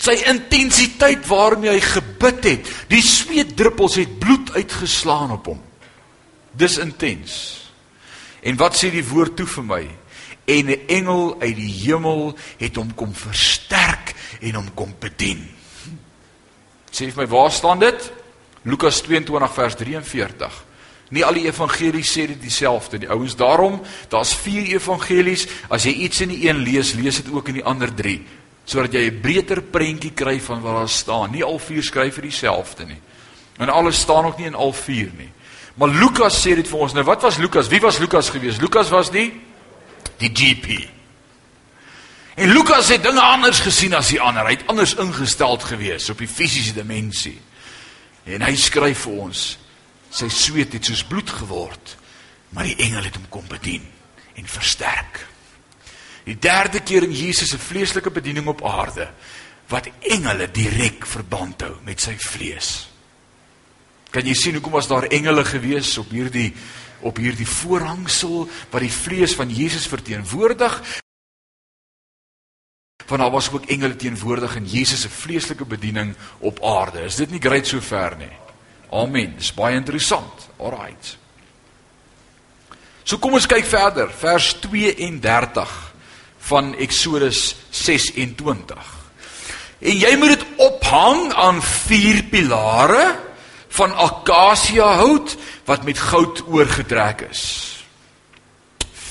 sy intensiteit waarmee hy gebid het. Die sweetdruppels het bloed uitgeslaan op hom. Dis intens. En wat sê die woord toe vir my? En 'n engel uit die hemel het hom kom versterk en hom kom bedien. Sê vir my, waar staan dit? Lukas 22 vers 43. Nie al die evangelies sê dit dieselfde nie. Ouens, daarom, daar's 4 evangelies. As jy iets in die een lees, lees dit ook in die ander 3 sodat jy 'n breër prentjie kry van wat daar staan. Nie al vier skryf vir dieselfde nie. En alles staan ook nie in al vier nie. Maar Lukas sê dit vir ons. Nou wat was Lukas? Wie was Lukas gewees? Lukas was die die GP. En Lukas het dinge anders gesien as die ander. Hy het anders ingesteld gewees op die fisiese dimensie. En hy skryf vir ons sy sweet het soos bloed geword, maar die engel het hom kom bedien en versterk. Die derde keer in Jesus se vleeslike bediening op aarde wat engele direk verband hou met sy vlees. Kan jy sien hoekom was daar engele gewees op hierdie op hierdie voorhangsel wat die vlees van Jesus verteenwoordig? Want daar was ook engele teenwoordig in Jesus se vleeslike bediening op aarde. Is dit nie great so ver nie? Amen. Dis baie interessant. Alraight. So kom ons kyk verder, vers 32 van Eksodus 26. En jy moet dit ophang aan vier pilare van akasia hout wat met goud oorgetrek is.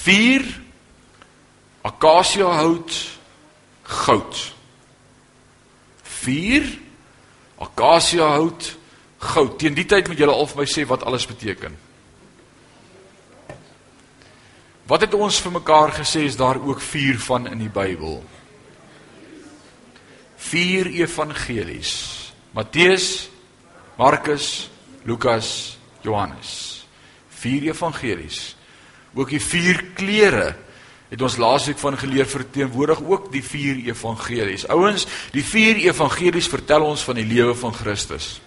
4 akasia hout goud. 4 akasia hout goud. Teen die tyd moet julle al vir my sê wat alles beteken. Wat het ons vir mekaar gesê is daar ook 4 van in die Bybel? 4 evangelies. Matteus, Markus, Lukas, Johannes. Vier evangelies. Ook die vier kleure het ons laasweek van geleer verteenwoordig ook die vier evangelies. Ouens, die vier evangelies vertel ons van die lewe van Christus.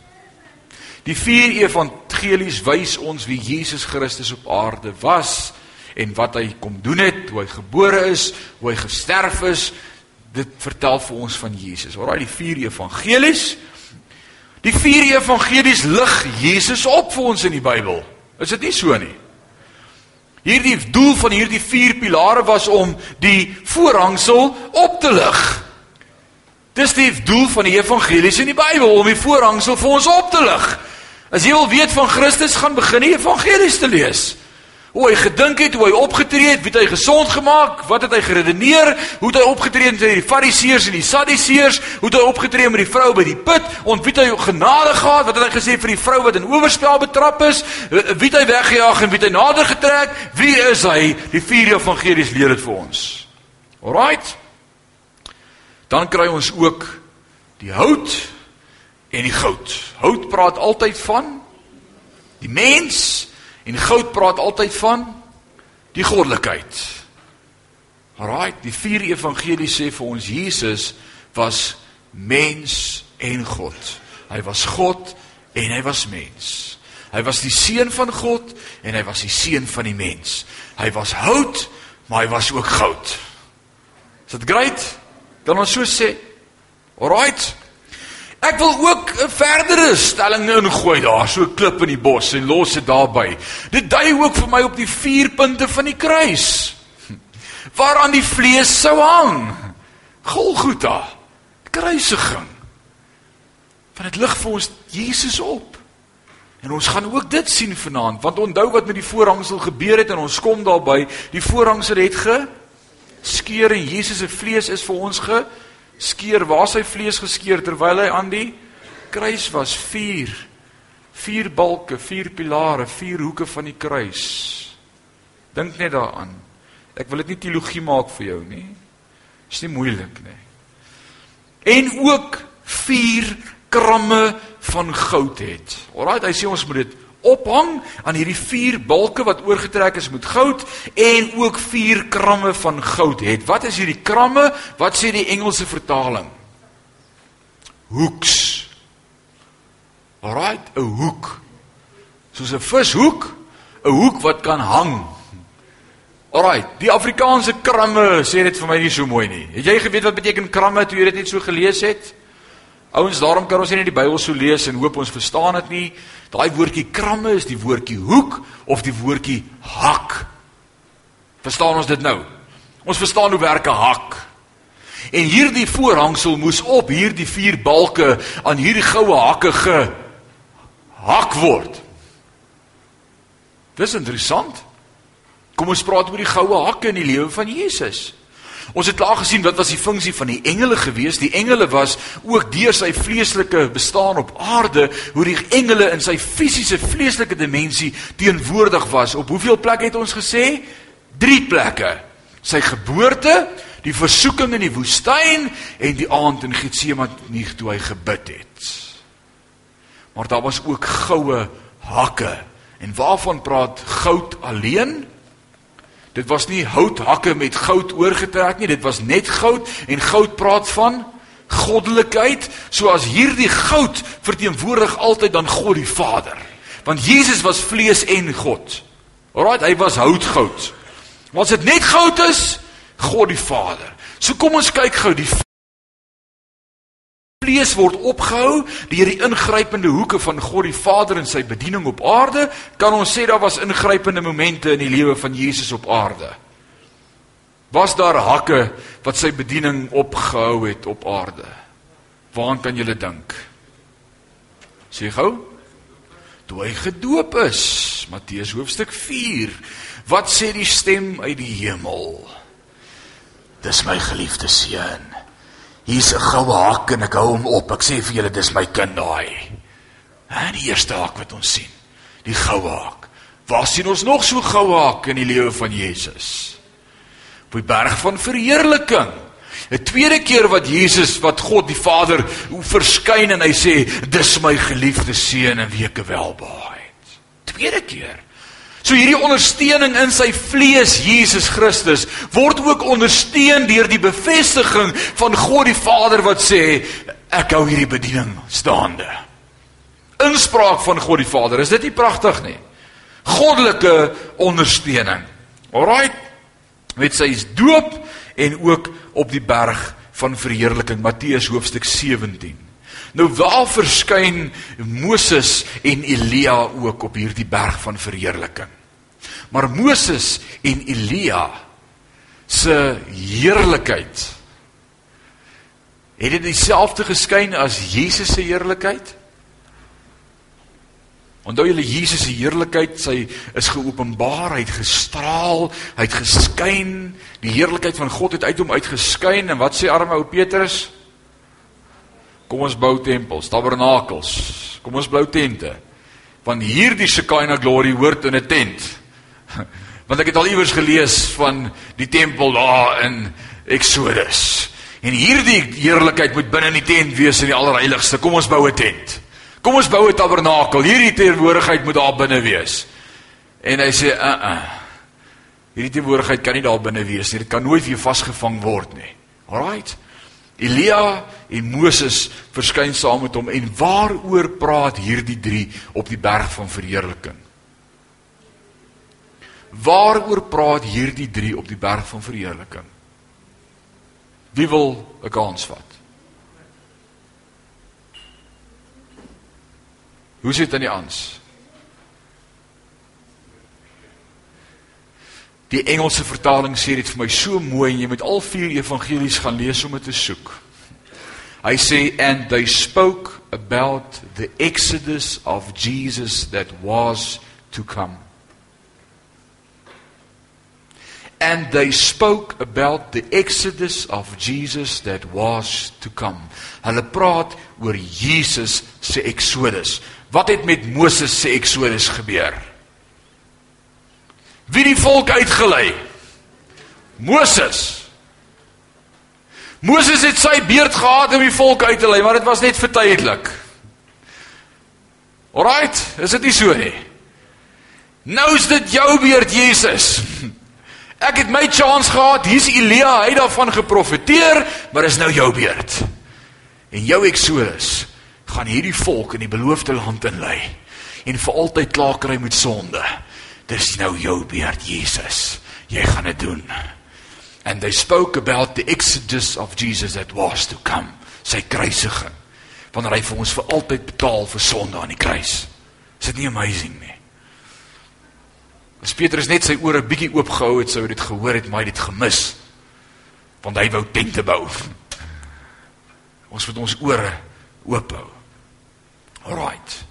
Die vier evangelies wys ons wie Jesus Christus op aarde was en wat hy kom doen het, hoe hy gebore is, hoe hy gesterf is. Dit vertel vir ons van Jesus. Alraai, die vier evangelies Die vier evangelies lig Jesus op vir ons in die Bybel. Is dit nie so nie? Hierdie doel van hierdie vier pilare was om die voorhangsel op te lig. Dis die doel van die evangelies in die Bybel om die voorhangsel vir ons op te lig. As jy wil weet van Christus, gaan begin die evangelies te lees hoe hy gedink het, hoe hy opgetree het, wie het hy gesond gemaak, wat het hy geredeneer, hoe het hy opgetree met die fariseërs en die sadduseërs, hoe het hy opgetree met die vrou by die put, ont wie het hy genade gehad, wat het hy gesê vir die vrou wat in oorspel betrap is, wie het hy weggejaag en wie het hy nader getrek, wie is hy? Die vier evangelies leer dit vir ons. Alraight. Dan kry ons ook die hout en die goud. Hout praat altyd van die mens En goud praat altyd van die goddelikheid. Alraai, die vier evangelies sê vir ons Jesus was mens en God. Hy was God en hy was mens. Hy was die seun van God en hy was die seun van die mens. Hy was hout, maar hy was ook goud. Is dit great? Kan ons so sê? Alraai. Ek wil ook 'n verdere stelling ingooi daar, so klip in die bos en los dit daarby. Dit dui ook vir my op die vier punte van die kruis. Waaraan die vlees sou hang. Golgotha. Kruisiging. Want dit lig vir ons Jesus op. En ons gaan ook dit sien vanaand, want onthou wat met die voorhangsel gebeur het en ons kom daarby, die voorhangsel het geskeur en Jesus se vlees is vir ons ge skeer waar sy vlees geskeur terwyl hy aan die kruis was. Vier vier balke vier pilare vier hoeke van die kruis. Dink net daaraan. Ek wil dit nie teologie maak vir jou nie. Is nie moeilik nie. En ook vier kramme van goud het. Alraai hy sê ons moet dit ophang aan hierdie vier balke wat oorgetrek is met goud en ook vier kramme van goud het. Wat is hierdie kramme? Wat sê die Engelse vertaling? Hoeks. Alright, 'n hoek. Soos 'n vishoek, 'n hoek wat kan hang. Alright, die Afrikaanse kramme sê dit vir my nie so mooi nie. Het jy geweet wat beteken kramme toe jy dit net so gelees het? Ouens, daarom kan ons nie die Bybel so lees en hoop ons verstaan dit nie. Daai woordjie kramme is die woordjie hoek of die woordjie hak. Verstaan ons dit nou? Ons verstaan hoe werk 'n hak. En hierdie voorhangsel moes op hierdie vier balke aan hierdie goue hakke ge hak word. Dis interessant. Kom ons praat oor die goue hakke in die lewe van Jesus. Ons het klaar gesien wat was die funksie van die engele gewees. Die engele was ook deur sy vleeslike bestaan op aarde, hoe die engele in sy fisiese vleeslike dimensie teenwoordig was. Op hoeveel plekke het ons gesê? 3 plekke. Sy geboorte, die versoeking in die woestyn en die aand in Getsemane toe hy gebid het. Maar daar was ook goue hakke. En waarvan praat goud alleen? Dit was nie houthakke met goud oorgetrek nie, dit was net goud en goud praat van goddelikheid. So as hierdie goud verteenwoordig altyd dan God die Vader. Want Jesus was vlees en God. Alraai, hy was houtgoud. Maar as dit net goud is, God die Vader. So kom ons kyk gou die vlees word opgehou deur die ingrypende hoeke van God die Vader in sy bediening op aarde. Kan ons sê daar was ingrypende momente in die lewe van Jesus op aarde? Was daar hakke wat sy bediening opgehou het op aarde? Waaraan kan julle dink? Sê gou. Toe hy gedoop is, Matteus hoofstuk 4. Wat sê die stem uit die hemel? Dis my geliefde seun. Hier's 'n goue hak en ek hou hom op. Ek sê vir julle dis my kind daai. En die eerste hak wat ons sien, die goue hak. Waar sien ons nog so goue hak in die lewe van Jesus? Op die berg van verheerliking. 'n Tweede keer wat Jesus wat God die Vader verskyn en hy sê dis my geliefde seun en wie ek welbehaag het. Tweede keer. So hierdie ondersteuning in sy vlees Jesus Christus word ook ondersteun deur die bevestiging van God die Vader wat sê ek hou hierdie bediening staande. Inspraak van God die Vader, is dit nie pragtig nie? Goddelike ondersteuning. Alraai. Met sy doop en ook op die berg van verheerliking Matteus hoofstuk 17. Nou waar verskyn Moses en Elia ook op hierdie berg van verheerliking? Maar Moses en Elia se heerlikheid het dit dieselfde geskyn as Jesus se heerlikheid? Onthou julle Jesus se heerlikheid, sy is geopenbaar, hy het gestraal, hy het geskyn, die heerlikheid van God het uit hom uitgeskyn en wat sê arme ou Petrus? Kom ons bou tempels, tabernakels. Kom ons bou tente. Want hierdie Shekinah glory hoort in 'n tent. Want ek het al iewers gelees van die tempel daar in Exodus. En hierdie heerlikheid moet binne in die tent wees in die allerheiligste. Kom ons bou 'n tent. Kom ons bou 'n tabernakel. Hierdie teenwoordigheid moet daar binne wees. En hy sê, "Uh uh. Hierdie teenwoordigheid kan nie daar binne wees nie. Dit kan nooit weer vasgevang word nie." Alraight. Elia en Moses verskyn saam met hom en waaroor praat hierdie drie op die berg van verheerliking? Waaroor praat hierdie drie op die berg van verheerliking? Wie wil 'n kans vat? Hoe sit dit aan die ans? Die Engelse vertaling sê dit vir my so mooi en jy moet al vier evangelies gaan lees om dit te soek. Hy sê and they spoke about the exodus of Jesus that was to come. And they spoke about the exodus of Jesus that was to come. Hulle praat oor Jesus se exodus. Wat het met Moses se exodus gebeur? Wie die volk uitgelei? Moses. Moses het sy beurt gehad om die volk uit te lei, maar dit was net vir tydelik. Alraight, is dit nie so nie? Nou is dit jou beurt, Jesus. Ek het my kans gehad. Hier's Elia, hy het daarvan geprofeteer, maar is nou jou beurt. En jou Exodus gaan hierdie volk in die beloofde land inlei en vir altyd klaar kry met sonde. Dis nou jou beurt, Jesus. Jy gaan dit doen. And they spoke about the exodus of Jesus that was to come. Sy kruisiging. Wanneer hy vir ons vir altyd betaal vir sonde aan die kruis. Is dit nie amazing nie? As Petrus net sy ore bietjie oopgehou het, sou hy dit gehoor het, maar hy het dit gemis. Want hy wou tente bou. Ons moet ons ore oop hou. Alraight.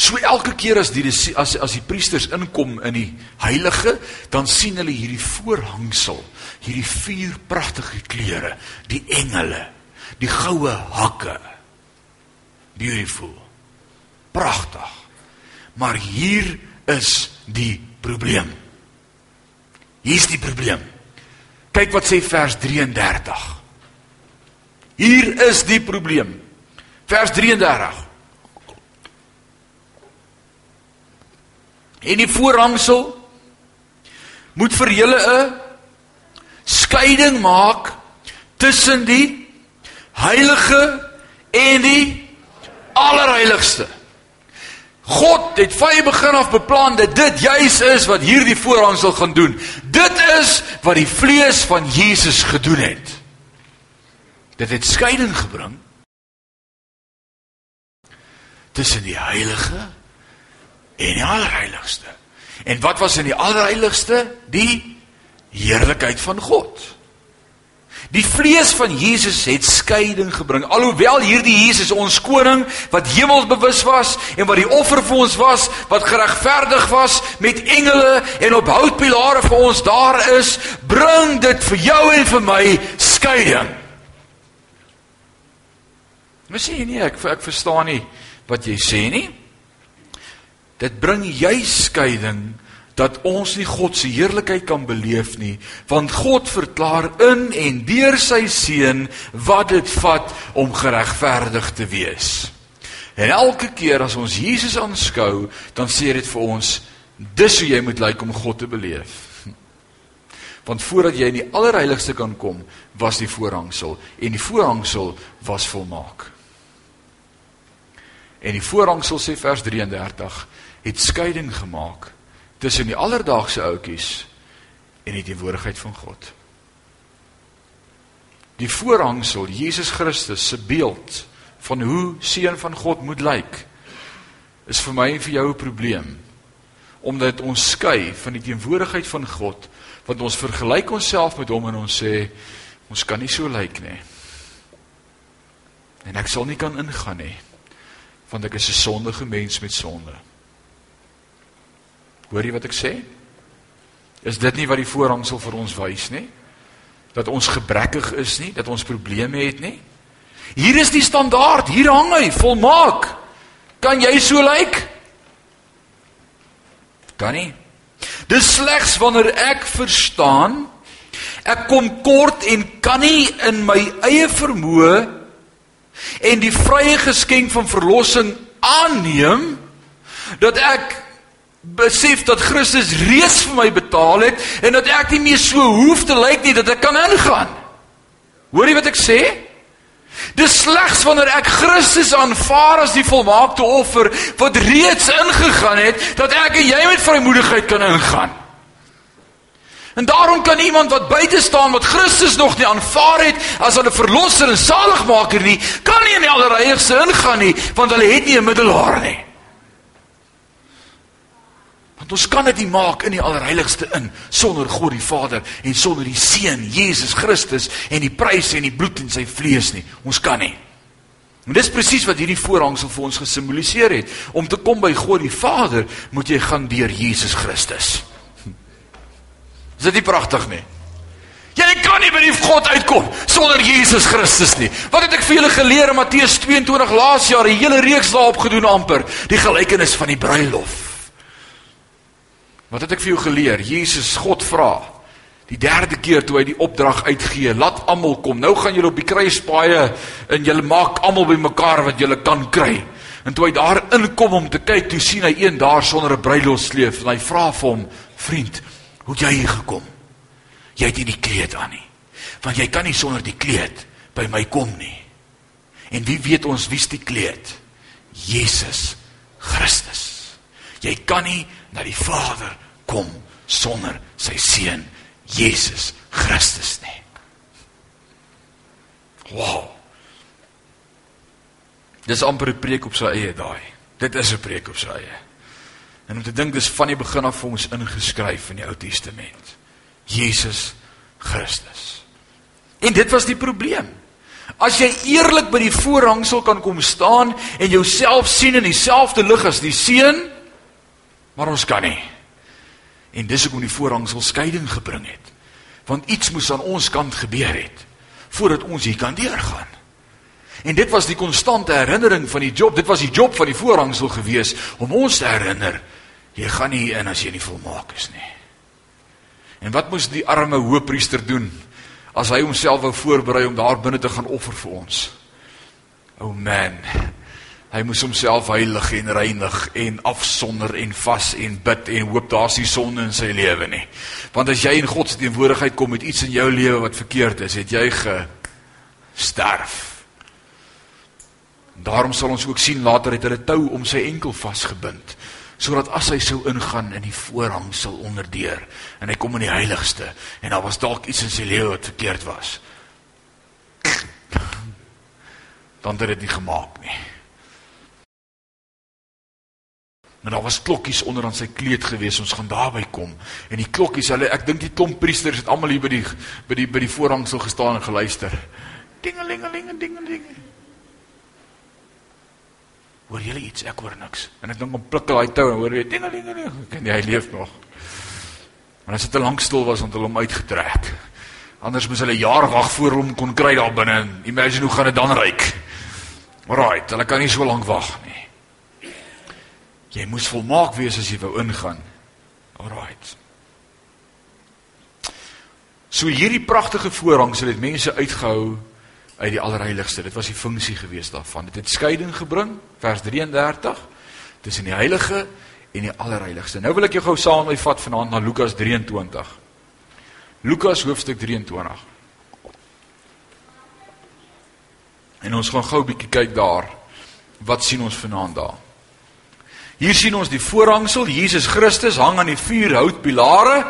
So elke keer as die as as die priesters inkom in die heilige, dan sien hulle hierdie voorhangsel, hierdie vier pragtige kleure, die engele, die goue hakke. Beautiful. Pragtig. Maar hier is die probleem. Hier's die probleem. Kyk wat sê vers 33. Hier is die probleem. Vers 33. En die voorhangsel moet vir julle 'n skeiding maak tussen die heilige en die allerheiligste. God het van die begin af beplan dat dit juis is wat hierdie voorhangsel gaan doen. Dit is wat die vlees van Jesus gedoen het. Dit het skeiding gebring tussen die heilige en die allerheiligste. En wat was in die allerheiligste? Die heerlikheid van God. Die vlees van Jesus het skeiding gebring. Alhoewel hierdie Jesus ons koning wat hemelsbewus was en wat die offer vir ons was, wat geregverdig was met engele en op houtpilare vir ons daar is, bring dit vir jou en vir my skeiding. Mens sê nie ek ek verstaan nie wat jy sê nie. Dit bring jy skeiding dat ons nie God se heerlikheid kan beleef nie, want God verklaar in en deur sy seun wat dit vat om geregverdig te wees. En elke keer as ons Jesus aanskou, dan sê dit vir ons dis hoe jy moet lyk om God te beleef. Want voordat jy in die allerheiligste kan kom, was die voorhangsel en die voorhangsel was volmaak. En die voorhangsel sê vers 33 het skeiding gemaak tussen die alledaagse ouetjies en die teenwoordigheid van God. Die voorhangsel Jesus Christus se beeld van hoe seun van God moet lyk is vir my en vir jou 'n probleem omdat ons skei van die teenwoordigheid van God want ons vergelyk onsself met hom en ons sê ons kan nie so lyk nie. En ek sal nie kan ingaan nie want ek is 'n sondige mens met sonde. Hoor jy wat ek sê? Is dit nie wat die voorhangsel vir ons wys nie? Dat ons gebrekkig is nie, dat ons probleme het nie? Hier is die standaard, hier hang hy, volmaak. Kan jy so lyk? Kan nie. Dis slegs wanneer ek verstaan ek kom kort en kan nie in my eie vermoë en die vrye geskenk van verlossing aanneem dat ek besef dat Christus reeds vir my betaal het en dat ek nie meer so hoef te lyk nie dat ek kan ingaan. Hoor jy wat ek sê? Dis slegs wanneer ek Christus aanvaar as die volmaakte offer wat reeds ingegaan het dat ek en jy met vrymoedigheid kan ingaan. En daarom kan iemand wat buite staan wat Christus nog nie aanvaar het as hulle verlosser en saligmaker nie, kan nie in die allerheiligste ingaan nie want hulle het nie 'n middelaar nie. Want ons kan dit nie maak in die allerheiligste in sonder God die Vader en sonder die Seun Jesus Christus en die prys en die bloed in sy vlees nie. Ons kan nie. En dis presies wat hierdie voorhangsel vir ons gesimboliseer het. Om te kom by God die Vader, moet jy gaan deur Jesus Christus. Is dit nie pragtig nie? Jy kan nie by die God uitkom sonder Jesus Christus nie. Wat het ek vir julle geleer in Matteus 22 laas jaar, 'n hele reeks daarop gedoen amper, die gelykenis van die bruilof. Wat het ek vir jou geleer? Jesus God vra die derde keer toe hy die opdrag uitgee, laat almal kom. Nou gaan julle op die kruispaaie en julle maak almal bymekaar wat julle kan kry. En toe hy daar inkom om te kyk, toe sien hy een daar sonder 'n bruilofsleef en hy vra vir hom, "Vriend, hoe het jy hier gekom? Jy het nie die kleed aan nie. Want jy kan nie sonder die kleed by my kom nie." En wie weet ons wie's die kleed? Jesus Christus. Jy kan nie na die Vader kom sonder sy seun Jesus Christus nie. Wow. Dis amper 'n preek op sy eie daai. Dit is 'n preek op sy eie. En om te dink dis van die begin af vir ons ingeskryf in die Ou Testament. Jesus Christus. En dit was die probleem. As jy eerlik by die voorhangsel kan kom staan en jouself sien in dieselfde lig as die seun, maar ons kan nie. En dis hoekom die voorhangsel skeiding gebring het. Want iets moes aan ons kant gebeur het voordat ons hier kan deurgaan. En dit was die konstante herinnering van die job. Dit was die job van die voorhangsel gewees om ons te herinner jy gaan nie in as jy nie volmaak is nie. En wat moes die arme hoëpriester doen as hy homself wou voorberei om daar binne te gaan offer vir ons? O oh man, Hy moes homself heilig en reinig en afsonder en vas en bid en hoop daar's nie sonde in sy lewe nie. Want as jy in God se teenwoordigheid kom met iets in jou lewe wat verkeerd is, het jy gesterf. Daarom sal ons ook sien later het hulle tou om sy enkel vasgebind sodat as hy sou ingaan in die voorhang sal onderdeur en hy kom in die heiligste en daar was dalk iets in sy lewe wat verkeerd was. Dan het dit nie gemaak nie. Maar daar was klokkies onder aan sy kleed gewees. Ons gaan daarby kom. En die klokkies, hulle ek dink die klomp priesters het almal hier by die by die by die voorhangsel gestaan en geluister. Dingelingeling en dingeling. Hoor julle iets? Ek hoor niks. En ek dink om pluk daai tou en hoor jy dingelingeling. Ken jy hy leef nog? Maar as dit te lank stil was, het hulle hom uitgetrek. Anders moes hulle jare wag voor hom kon kry daar binne. Imagine hoe gaan dit dan ryk. Alraait, hulle kan nie so lank wag nie. Jy moes volmaak wees as jy wou ingaan. Alraight. So hierdie pragtige voorhangsel het mense uitgehou uit die allerheiligste. Dit was die funksie gewees daarvan. Dit het skeiding gebring, vers 33, tussen die heilige en die allerheiligste. Nou wil ek jou gou saam met my vat vanaand na Lukas 23. Lukas hoofstuk 23. En ons gaan gou 'n bietjie kyk daar. Wat sien ons vanaand daar? Hier sien ons die voorhangsel, Jesus Christus hang aan die vier houtpilare.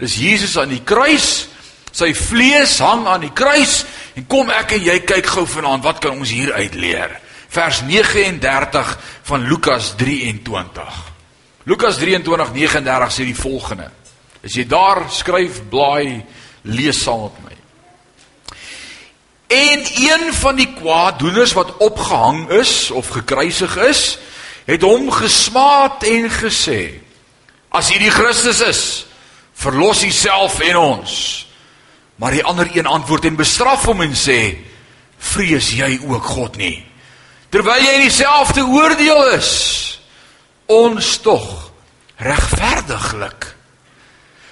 Dis Jesus aan die kruis. Sy vlees hang aan die kruis en kom ek en jy kyk gou vanaand wat kan ons hier uit leer. Vers 39 van Lukas 23. Lukas 23:39 sê die volgende. As jy daar skryf, blaai, lees saam met my. En een van die kwaaddoeners wat opgehang is of gekruisig is, het hom gesmaat en gesê: As jy die Christus is, verlos jouself en ons. Maar die ander een antwoord en bestraf hom en sê: Vrees jy ook God nie? Terwyl jy in dieselfde oordeel is, ons tog regverdiglik.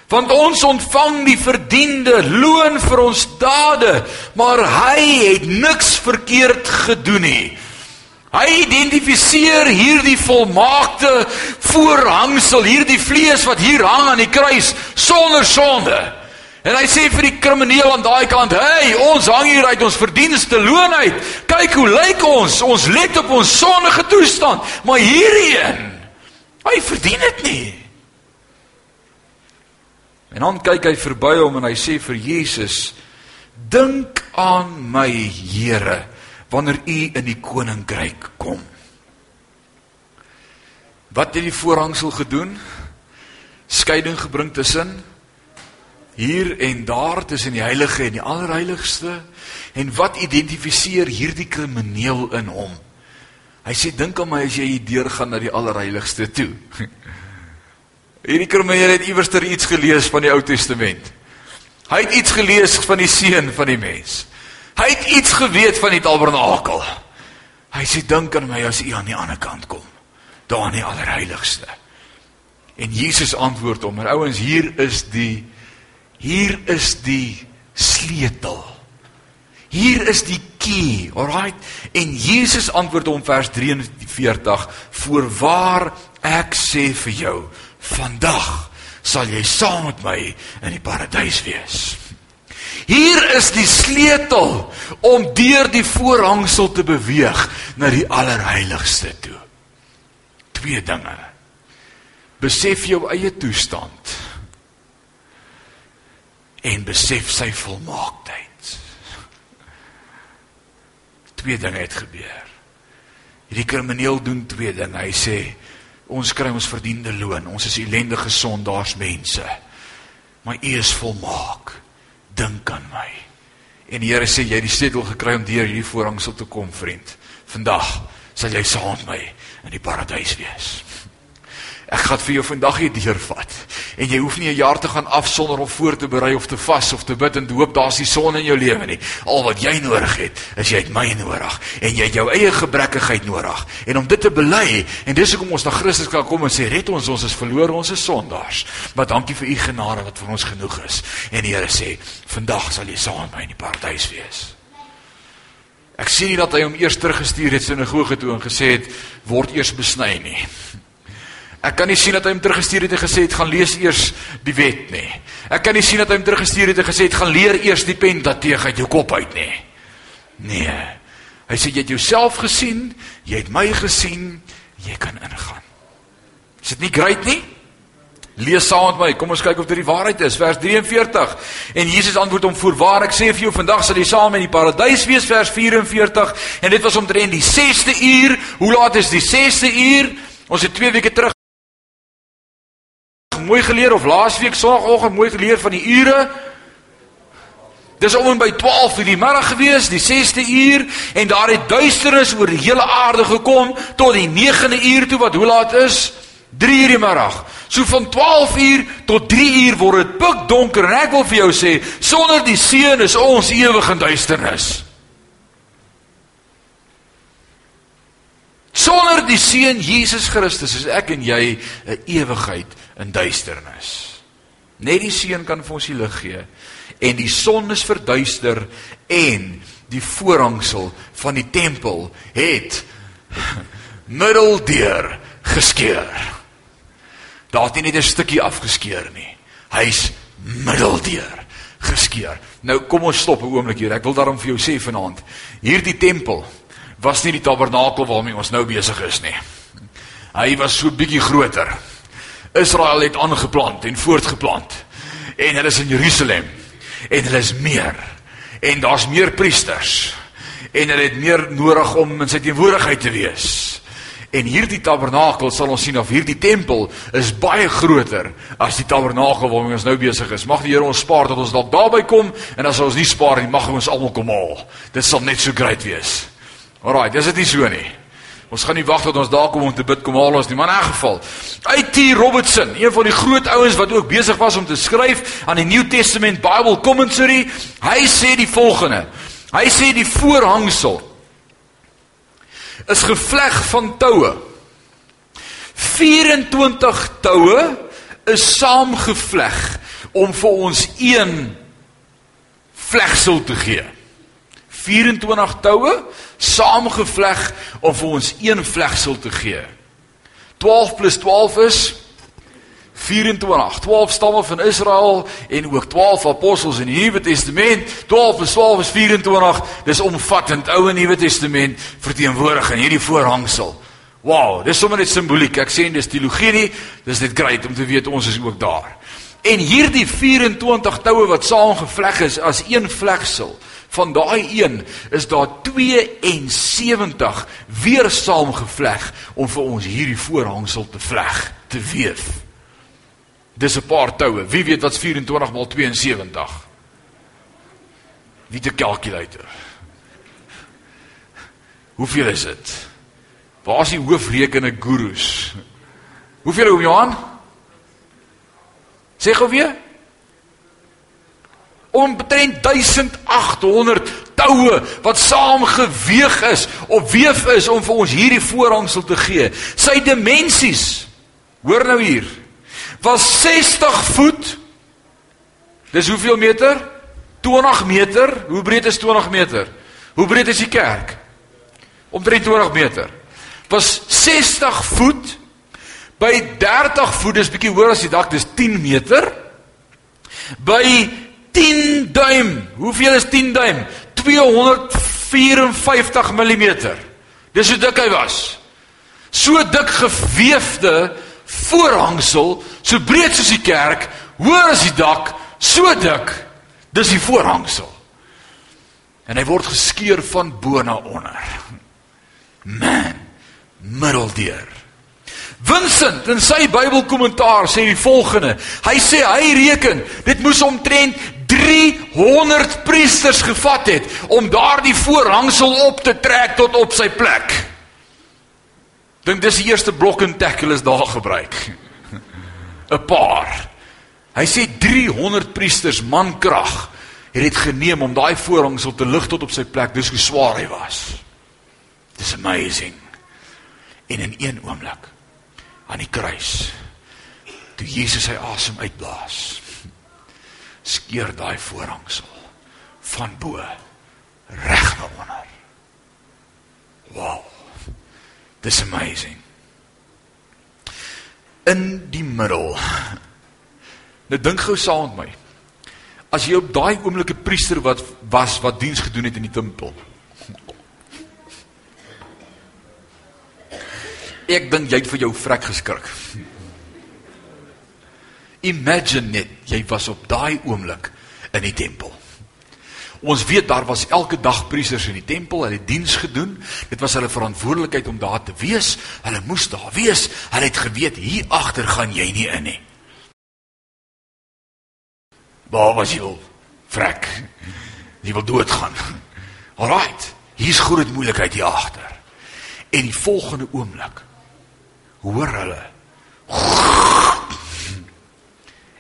Want ons ontvang die verdiende loon vir ons dade, maar hy het niks verkeerd gedoen nie. Hy identifiseer hierdie volmaakte voorhangsel, hierdie vlees wat hier hang aan die kruis sonder sonde. En hy sê vir die krimineel aan daai kant: "Hey, ons hang hier uit ons verdienste loon uit. Kyk hoe lyk ons. Ons let op ons sondige toestand, maar hierdie een, hy verdien dit nie." En dan kyk hy verby hom en hy sê vir Jesus: "Dink aan my, Here." Wanneer u in die koninkryk kom. Wat het die voorhangsel gedoen? Skeiding gebring tussen hier en daar tussen die heilige en die allerheiligste. En wat identifiseer hierdie krimineel in hom? Hy sê dink aan my as jy hier deurgaan na die allerheiligste toe. Hierdie krimineel het iewers ter iets gelees van die Ou Testament. Hy het iets gelees van die seun van die mens. Hy het iets geweet van die tabernakel. Hy sê dink aan my as u aan die ander kant kom. Daar in die allerheiligste. En Jesus antwoord hom: "Maar ouens, hier is die hier is die sleutel. Hier is die key, alright? En Jesus antwoord hom vers 43: "Voorwaar ek sê vir jou, vandag sal jy saam met my in die paradys wees." Hier is die sleutel om deur die voorhangsel te beweeg na die allerheiligste toe. Twee dinge. Besef jou eie toestand en besef sy volmaaktheid. Twee dinge het gebeur. Hierdie krimineel doen twee dinge. Hy sê ons kry ons verdiende loon. Ons is ellendige sondaars mense. Maar U is volmaak dink aan my. En die Here sê jy het die sleutel gekry om deur hierdie voorhangsel te kom, vriend. Vandag sal jy saam met my in die paradys wees. Ek gaan vir jou vandag hier deurvat. En jy hoef nie 'n jaar te gaan afsonder om voor te berei of te vas of te bid en te hoop daar's die son in jou lewe nie. Al wat jy nodig het, is jy het my nodig en jy het jou eie gebrekkigheid nodig. En om dit te bely en dis hoekom ons na Christus kan kom en sê red ons, ons is verlore, ons is sondaars. Maar dankie vir u genade wat vir ons genoeg is. En die Here sê, vandag sal jy saam met my in die paradys wees. Ek sien nie dat hy hom eers teruggestuur het sinagoge toe en gesê het word eers besny nie. Ek kan nie sien dat hy hom teruggestuur het en gesê het gaan lees eers die wet nie. Ek kan nie sien dat hy hom teruggestuur het en gesê het gaan leer eers die Pentateeg uit jou kop uit nie. Nee. Hy sê jy het jouself gesien, jy het my gesien, jy kan ingaan. Is dit nie great nie? Lees saam met my. Kom ons kyk of dit die waarheid is. Vers 43. En Jesus antwoord hom: "Voorwaar ek sê vir jou, vandag sal jy saam in die paradys wees." Vers 44. En dit was omtrent die 6ste uur. Hoe laat is die 6ste uur? Ons het 2 weke terug mooi geleer of laasweek Sondagoggend mooi geleer van die ure. Dis om en by 12 uur die middag gewees, die 6ste uur en daar het duisternis oor die hele aarde gekom tot die 9de uur toe wat hoe laat is? 3 uur die middag. So van 12 uur tot 3 uur word dit pikdonker en ek wil vir jou sê, sonder die seun is ons ewig in duisternis. Sonder die seun Jesus Christus is ek en jy 'n ewigheid in duisternis. Net die seun kan vir ons die lig gee en die son is verduister en die voorhangsel van die tempel het middeldeur geskeur. Daar het nie net 'n stukkie afgeskeur nie. Hy's middeldeur geskeur. Nou kom ons stop 'n oomblik hier. Ek wil daarom vir jou sê vanaand, hierdie tempel was nie die tabernakel waarmee ons nou besig is nie. Hy was so bietjie groter. Israel het aangeplant en voortgeplant. En hulle is in Jerusalem. En hulle is meer. En daar's meer priesters. En hulle het meer nodig om in sy teenwoordigheid te wees. En hierdie tabernakel sal ons sien of hierdie tempel is baie groter as die tabernakel waarmee ons nou besig is. Mag die Here ons spaar dat ons dalk daarby kom en as ons nie spaar nie, mag ons almal kom haal. Dit sal net so great wees. Alraai, dis dit nie so nie. Ons gaan nie wag tot ons daar kom om te bid kom haal ons nie, maar in 'n geval. IT Robertson, een van die groot ouens wat ook besig was om te skryf aan die New Testament Bible Commentary, hy sê die volgende. Hy sê die voorhangsel is gevleg van toue. 24 toue is saamgevleg om vir ons een vlegsel te gee. 24 toue saamgevleg om vir ons een vlegsel te gee. 12 plus 12 is 24. 12 stamme van Israel en ook 12 apostels in die Nuwe Testament. 12 plus 12 is 24. Dis omvattend Ou en Nuwe Testament verteenwoordig in hierdie voorhangsel. Wow, dis sommer net simboliek. Ek sê dis teologie nie, dis net great om te weet ons is ook daar. En hierdie 24 toue wat saamgevleg is as een vlegsel, van daai een is daar 72 weer saamgevleg om vir ons hierdie voorhangsel te vleg, te weef. Dis 'n paar toue. Wie weet wat's 24 maal 72? Wie het 'n kalkulator? Hoeveel is dit? Waar is die hoofrekene gurus? Hoeveel oom Johan? Sê gou weer. Omtrent 1800 toue wat saamgeweeg is of weef is om vir ons hierdie voorhangsel te gee. Sy dimensies. Hoor nou hier was 60 voet. Dis hoeveel meter? 20 meter. Hoe breed is 20 meter? Hoe breed is die kerk? Omtrent 20 meter. Was 60 voet. By 30 voet, dis bietjie hoër as die dak, dis 10 meter. By 10 duim. Hoeveel is 10 duim? 254 mm. Dis hoe dik hy was. So dik geweefde voorhangsel so breed soos die kerk, hoër as die dak, so dik. Dis die voorhangsel. En hy word geskeur van bo na onder. Man, middeldeur. Vincent in sy Bybelkommentaar sê die volgende. Hy sê hy reken dit moes omtrent 300 priesters gevat het om daardie voorhangsel op te trek tot op sy plek. Dink dis die eerste blok en tackle is daar gebruik. 'n Paar. Hy sê 300 priesters mankrag het dit geneem om daai voorhangsel te lig tot op sy plek. Dis hoe swaar hy was. Dis amazing. En in een oomblik aan die kruis toe Jesus sy asem uitblaas skeur daai voorhangsel van bo reg na onder. Wow. Dis amazing. In die middel. Nou dink gou saam met my. As jy op daai oomblik 'n priester wat was wat diens gedoen het in die tempel. Ek dink jy het vir jou vrek geskrik. Imagine net jy was op daai oomblik in die tempel. Ons weet daar was elke dag priesters in die tempel, hulle het diens gedoen. Dit was hulle verantwoordelikheid om daar te wees. Hulle moes daar wees. Hulle het geweet hier agter gaan jy nie in nie. Waar was jy? Vrek. Jy wil doodgaan. Alraight. Hier's groot moeilikheid hier agter. En die volgende oomblik hoor hulle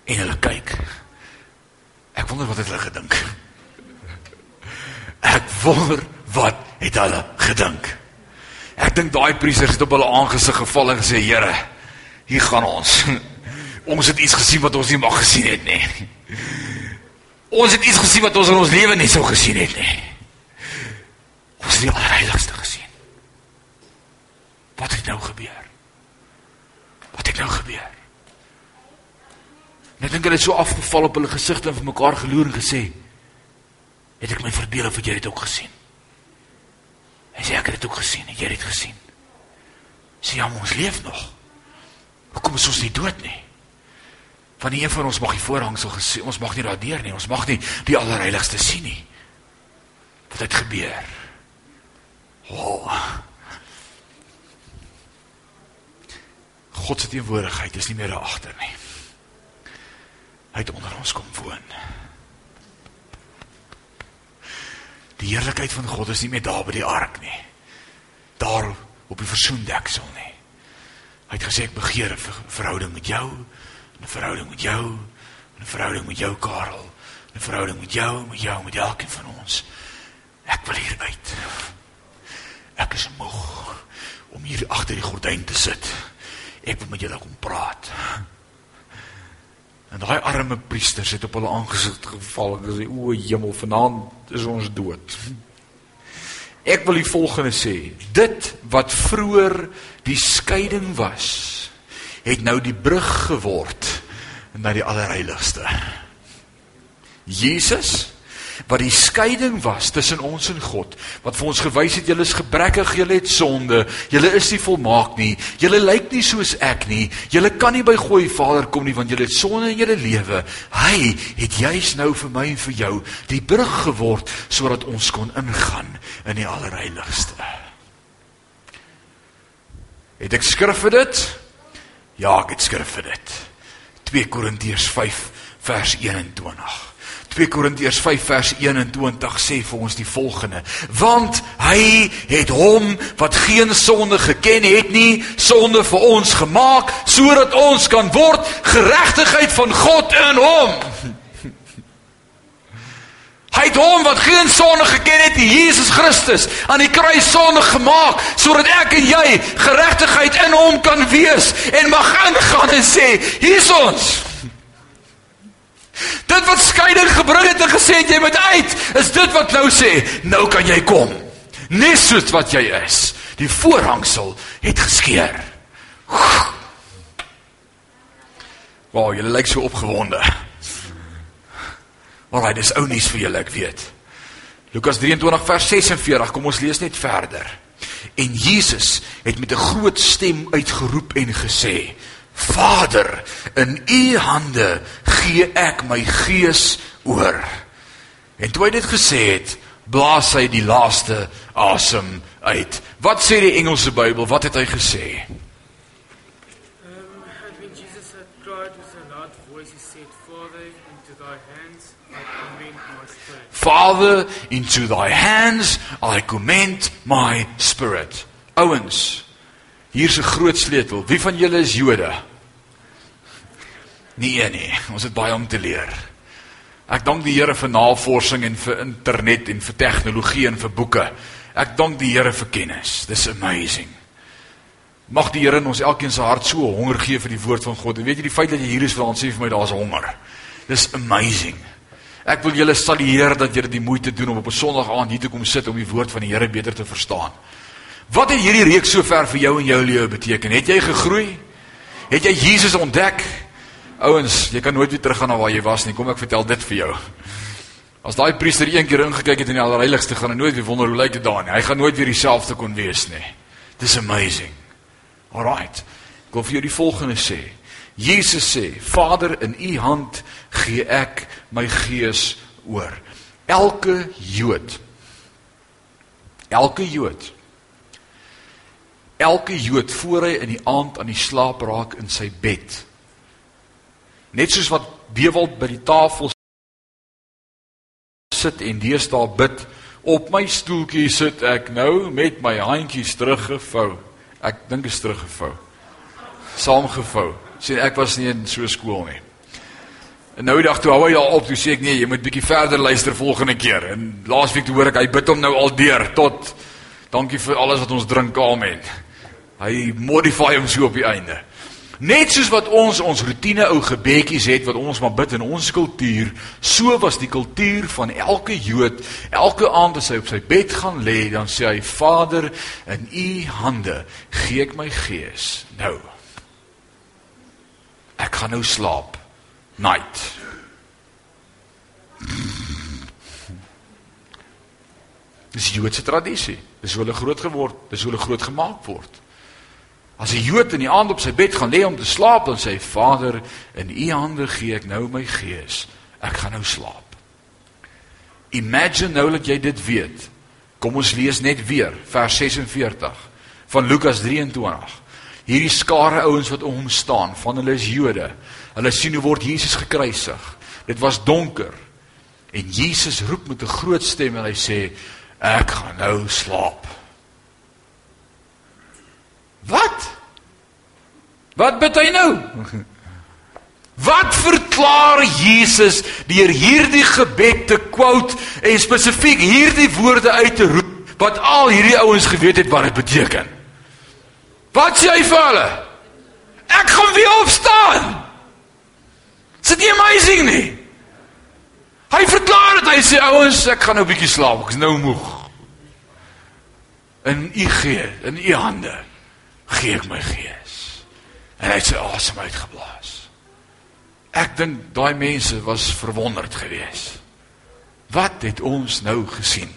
en hulle kyk. Ek wonder wat het hulle gedink. Ek wonder wat het hulle gedink. Ek dink daai priesters het op hulle aangesig geval en gesê Here, hier gaan ons. Ons het iets gesien wat ons nie mag gesien het nie. Ons het iets gesien wat ons in ons lewe nie sou gesien het nie. Ons het die allerheiligste gesien. Wat het nou gebeur? Wat het nou gebeur? Net dink hulle het so afgeval op hulle gesigte en vir mekaar geloer en gesê: het ek my verbeel of jy het ook gesien. Hy sê ek het dit ook gesien, jy het dit gesien. Sê ja, ons leef nog. Hoekom is ons nie dood nie? Van die een van ons mag die voorhangsel gesien, ons mag nie radeer nie, ons mag nie die allerheiligste sien nie. Wat het gebeur? Oh. God se teenwoordigheid is nie meer daar agter nie. Hy het onder ons kom woon. Die heerlikheid van God is nie meer daar by die ark nie. Daar op die versoendeksel nie. Hy het gesê ek begeer 'n verhouding met jou, 'n verhouding met jou, 'n verhouding met jou Karel, 'n verhouding met jou, met jou, met elkeen van ons. Ek wil hier uit. Ek is moeg om hier agter die gordyn te sit. Ek wil met julle kom praat. En daai arme priesters het op hulle aangesig geval en gesê: "O Hemel, vanaand is ons dood." Ek wil die volgende sê: Dit wat vroeër die skeiding was, het nou die brug geword na die allerheiligste. Jesus wat die skeiding was tussen ons en God, wat vir ons gewys het julle is gebrekkig, julle het sonde, julle is nie volmaak nie, julle lyk nie soos ek nie, julle kan nie by God die Vader kom nie want julle het sonde in julle lewe. Hy het juis nou vir my en vir jou die brug geword sodat ons kon ingaan in die allerheiligste. Het ek skrif vir dit? Ja, ek het skrif vir dit. 2 Korintiërs 5 vers 21. 2 Korintiërs 5 vers 21 sê vir ons die volgende: Want hy het hom wat geen sonde geken het nie, sonde vir ons gemaak sodat ons kan word geregtigheid van God in hom. Hy het hom wat geen sonde geken het, Jesus Christus, aan die kruis sonde gemaak sodat ek en jy geregtigheid in hom kan wees en mag ingaan en sê: Hier's ons. Dit wat skeiding gebring het en gesê het jy moet uit, is dit wat nou sê, nou kan jy kom. Net soos wat jy is. Die voorhangsel het geskeur. Wow, julle lyk so opgewonde. Alraai, dis ou nuus vir julle, ek weet. Lukas 23 vers 46, kom ons lees net verder. En Jesus het met 'n groot stem uitgeroep en gesê: Vader, in U hande gee ek my gees oor. En toe hy dit gesê het, blaas hy die laaste asem uit. Wat sê die Engelse Bybel? Wat het hy gesê? Um, when Jesus had cried with a loud voice, he said, Father, into thy hands I commend my spirit. Father, into thy hands I commend my spirit. Ouens, hier's 'n groot sleutel. Wie van julle is Jode? Nee nee, ons het baie om te leer. Ek dank die Here vir navorsing en vir internet en vir tegnologie en vir boeke. Ek dank die Here vir kennis. Dis amazing. Mag die Here in ons elkeen se hart so honger gee vir die woord van God. En weet jy die feit dat jy hier is ons sê vir my daar's honger. Dis amazing. Ek wil julle salueer dat julle die moeite doen om op 'n Sondag aand hier te kom sit om die woord van die Here beter te verstaan. Wat het hierdie reeks sover vir jou en jou lewe beteken? Het jy gegroei? Het jy Jesus ontdek? Ouens, jy kan nooit weer teruggaan na waar jy was nie. Kom ek vertel dit vir jou. As daai priester een keer ingekyk het in die allerheiligste, gaan hy nooit weer wonder hoe lyk dit daar nie. Hy gaan nooit weer dieselfde kon wees nie. Dis amazing. Alraight. Ek wil vir jou die volgende sê. Jesus sê: "Vader, in U hand gee ek my gees oor." Elke Jood. Elke Jood. Elke Jood voor hy in die aand aan die slaap raak in sy bed. Net soos wat Dewald by die tafel sit en deesdae bid, op my stoeltjie sit ek nou met my handjies teruggevou. Ek dink is teruggevou. Saamgevou. Sien ek was nie in so skool nie. En nou die dag toe hou hy al op, toe sê ek nee, jy moet bietjie verder luister volgende keer. En laasweek toe hoor ek hy bid hom nou al deur tot dankie vir alles wat ons drink, amen. Hy modify hom so op die einde. Net soos wat ons ons rotine ou gebedjies het wat ons maar bid in ons kultuur, so was die kultuur van elke Jood. Elke aand as hy op sy bed gaan lê, dan sê hy: "Vader, in U hande gee ek my gees." Nou. Ek gaan nou slaap night. Dis Joodse tradisie. Dis hoe hulle groot geword, dis hoe hulle groot gemaak word. As 'n Jood in die aand op sy bed gaan lê om te slaap, dan sê hy: "Vader, in U hande gee ek nou my gees. Ek gaan nou slaap." Imagine nou dat jy dit weet. Kom ons lees net weer vers 46 van Lukas 23. Hierdie skare ouens wat om hom staan, van hulle is Jode. Hulle sien hoe word Jesus gekruisig. Dit was donker. En Jesus roep met 'n groot stem en hy sê ek gaan nou slaap. Wat? Wat bid hy nou? Wat verklaar Jesus deur hierdie gebed te quote en spesifiek hierdie woorde uit te roep wat al hierdie ouens geweet het wat dit beteken? Wat sê hy vir hulle? Ek gaan weer opstaan. Is dit nie amazing nie? Hy verklaar dit, hy sê ouens, ek gaan nou 'n bietjie slaap, ek is nou moeg. In u gee, in u hande gee ek my gees. En hy het sy asem uitgeblaas. Ek dink daai mense was verwonderd geweest. Wat het ons nou gesien?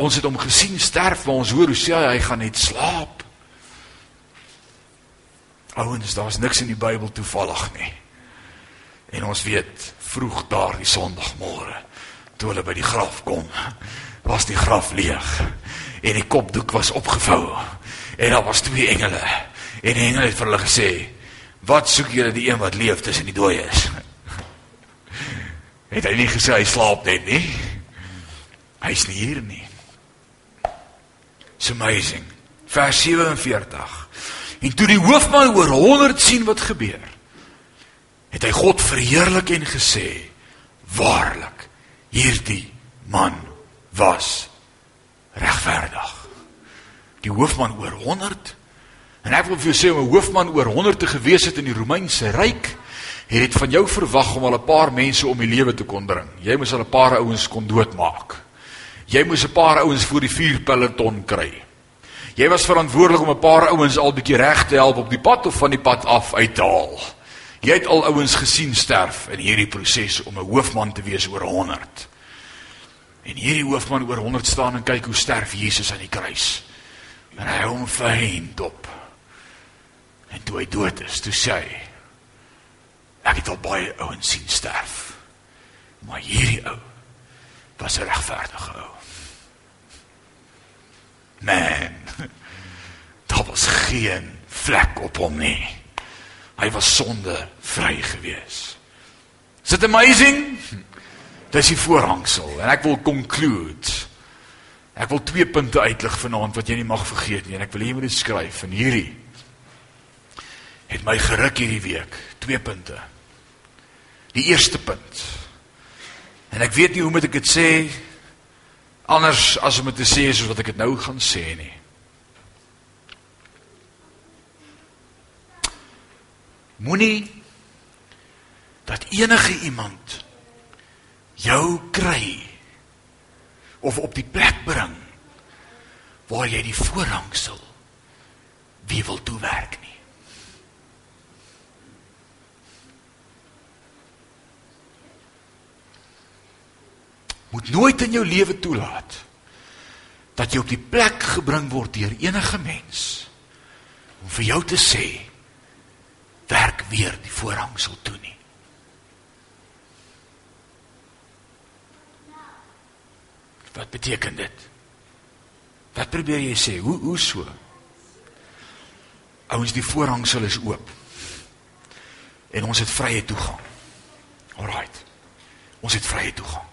Ons het hom gesien sterf, maar ons hoor hoe sê hy hy gaan net slaap. Ouens, daar's niks in die Bybel toevallig nie. En ons weet vroeg daardie Sondagmôre toe hulle by die graf kom, was die graf leeg en die kopdoek was opgevou en daar was twee engele. En die engele het vir hulle gesê wat soek julle die een wat leef tussen die dooies het hy nie gesê hy slaap net nie? Hy's nie hier nie. It's amazing. Vers 47 en toe die hoofman oor 100 sien wat gebeur het hy God verheerlik en gesê: "Waarlik, hierdie man was regverdig." Die hoofman oor 100 en ek wil vir jou sê om 'n hoofman oor 100 te gewees het in die Romeinse ryk, het dit van jou verwag om al 'n paar mense om die lewe te kon bring. Jy moes al 'n paar ouens kon doodmaak. Jy moes 'n paar ouens voor die vuurpeloton kry. Jy was verantwoordelik om 'n paar ouens al bietjie reg te help op die pad of van die pad af uit te haal. Jy het al ouens gesien sterf in hierdie proses om 'n hoofman te wees oor 100. En hierdie hoofman oor 100 staan en kyk hoe sterf Jesus aan die kruis. En hy hom verheen dop. En toe hy dood is, toe sê hy: Ek het al baie ouens sien sterf. Maar hierdie ou was 'n regverdige ou. Man. Daar was geen vlek op hom nie. Hy was sonde vry gewees. Is it amazing? Dis die voorhangsel en ek wil conclude. Ek wil twee punte uitlig vanaand wat jy nie mag vergeet nie en ek wil hê jy moet dit skryf en hierdie het my geruk hierdie week. Twee punte. Die eerste punt. En ek weet nie hoe moet ek dit sê anders as om te sê soos wat ek dit nou gaan sê nie. Moenie dat enige iemand jou kry of op die plek bring waar jy die voorhangsel wie wil toewerk nie. Moet nooit in jou lewe toelaat dat jy op die plek gebring word deur enige mens om vir jou te sê werk weer die voorhangsel toe nie. Wat beteken dit? Wat probeer jy sê? Hoe hoe so? Ouens, die voorhangsel is oop. En ons het vrye toegang. Alraight. Ons het vrye toegang.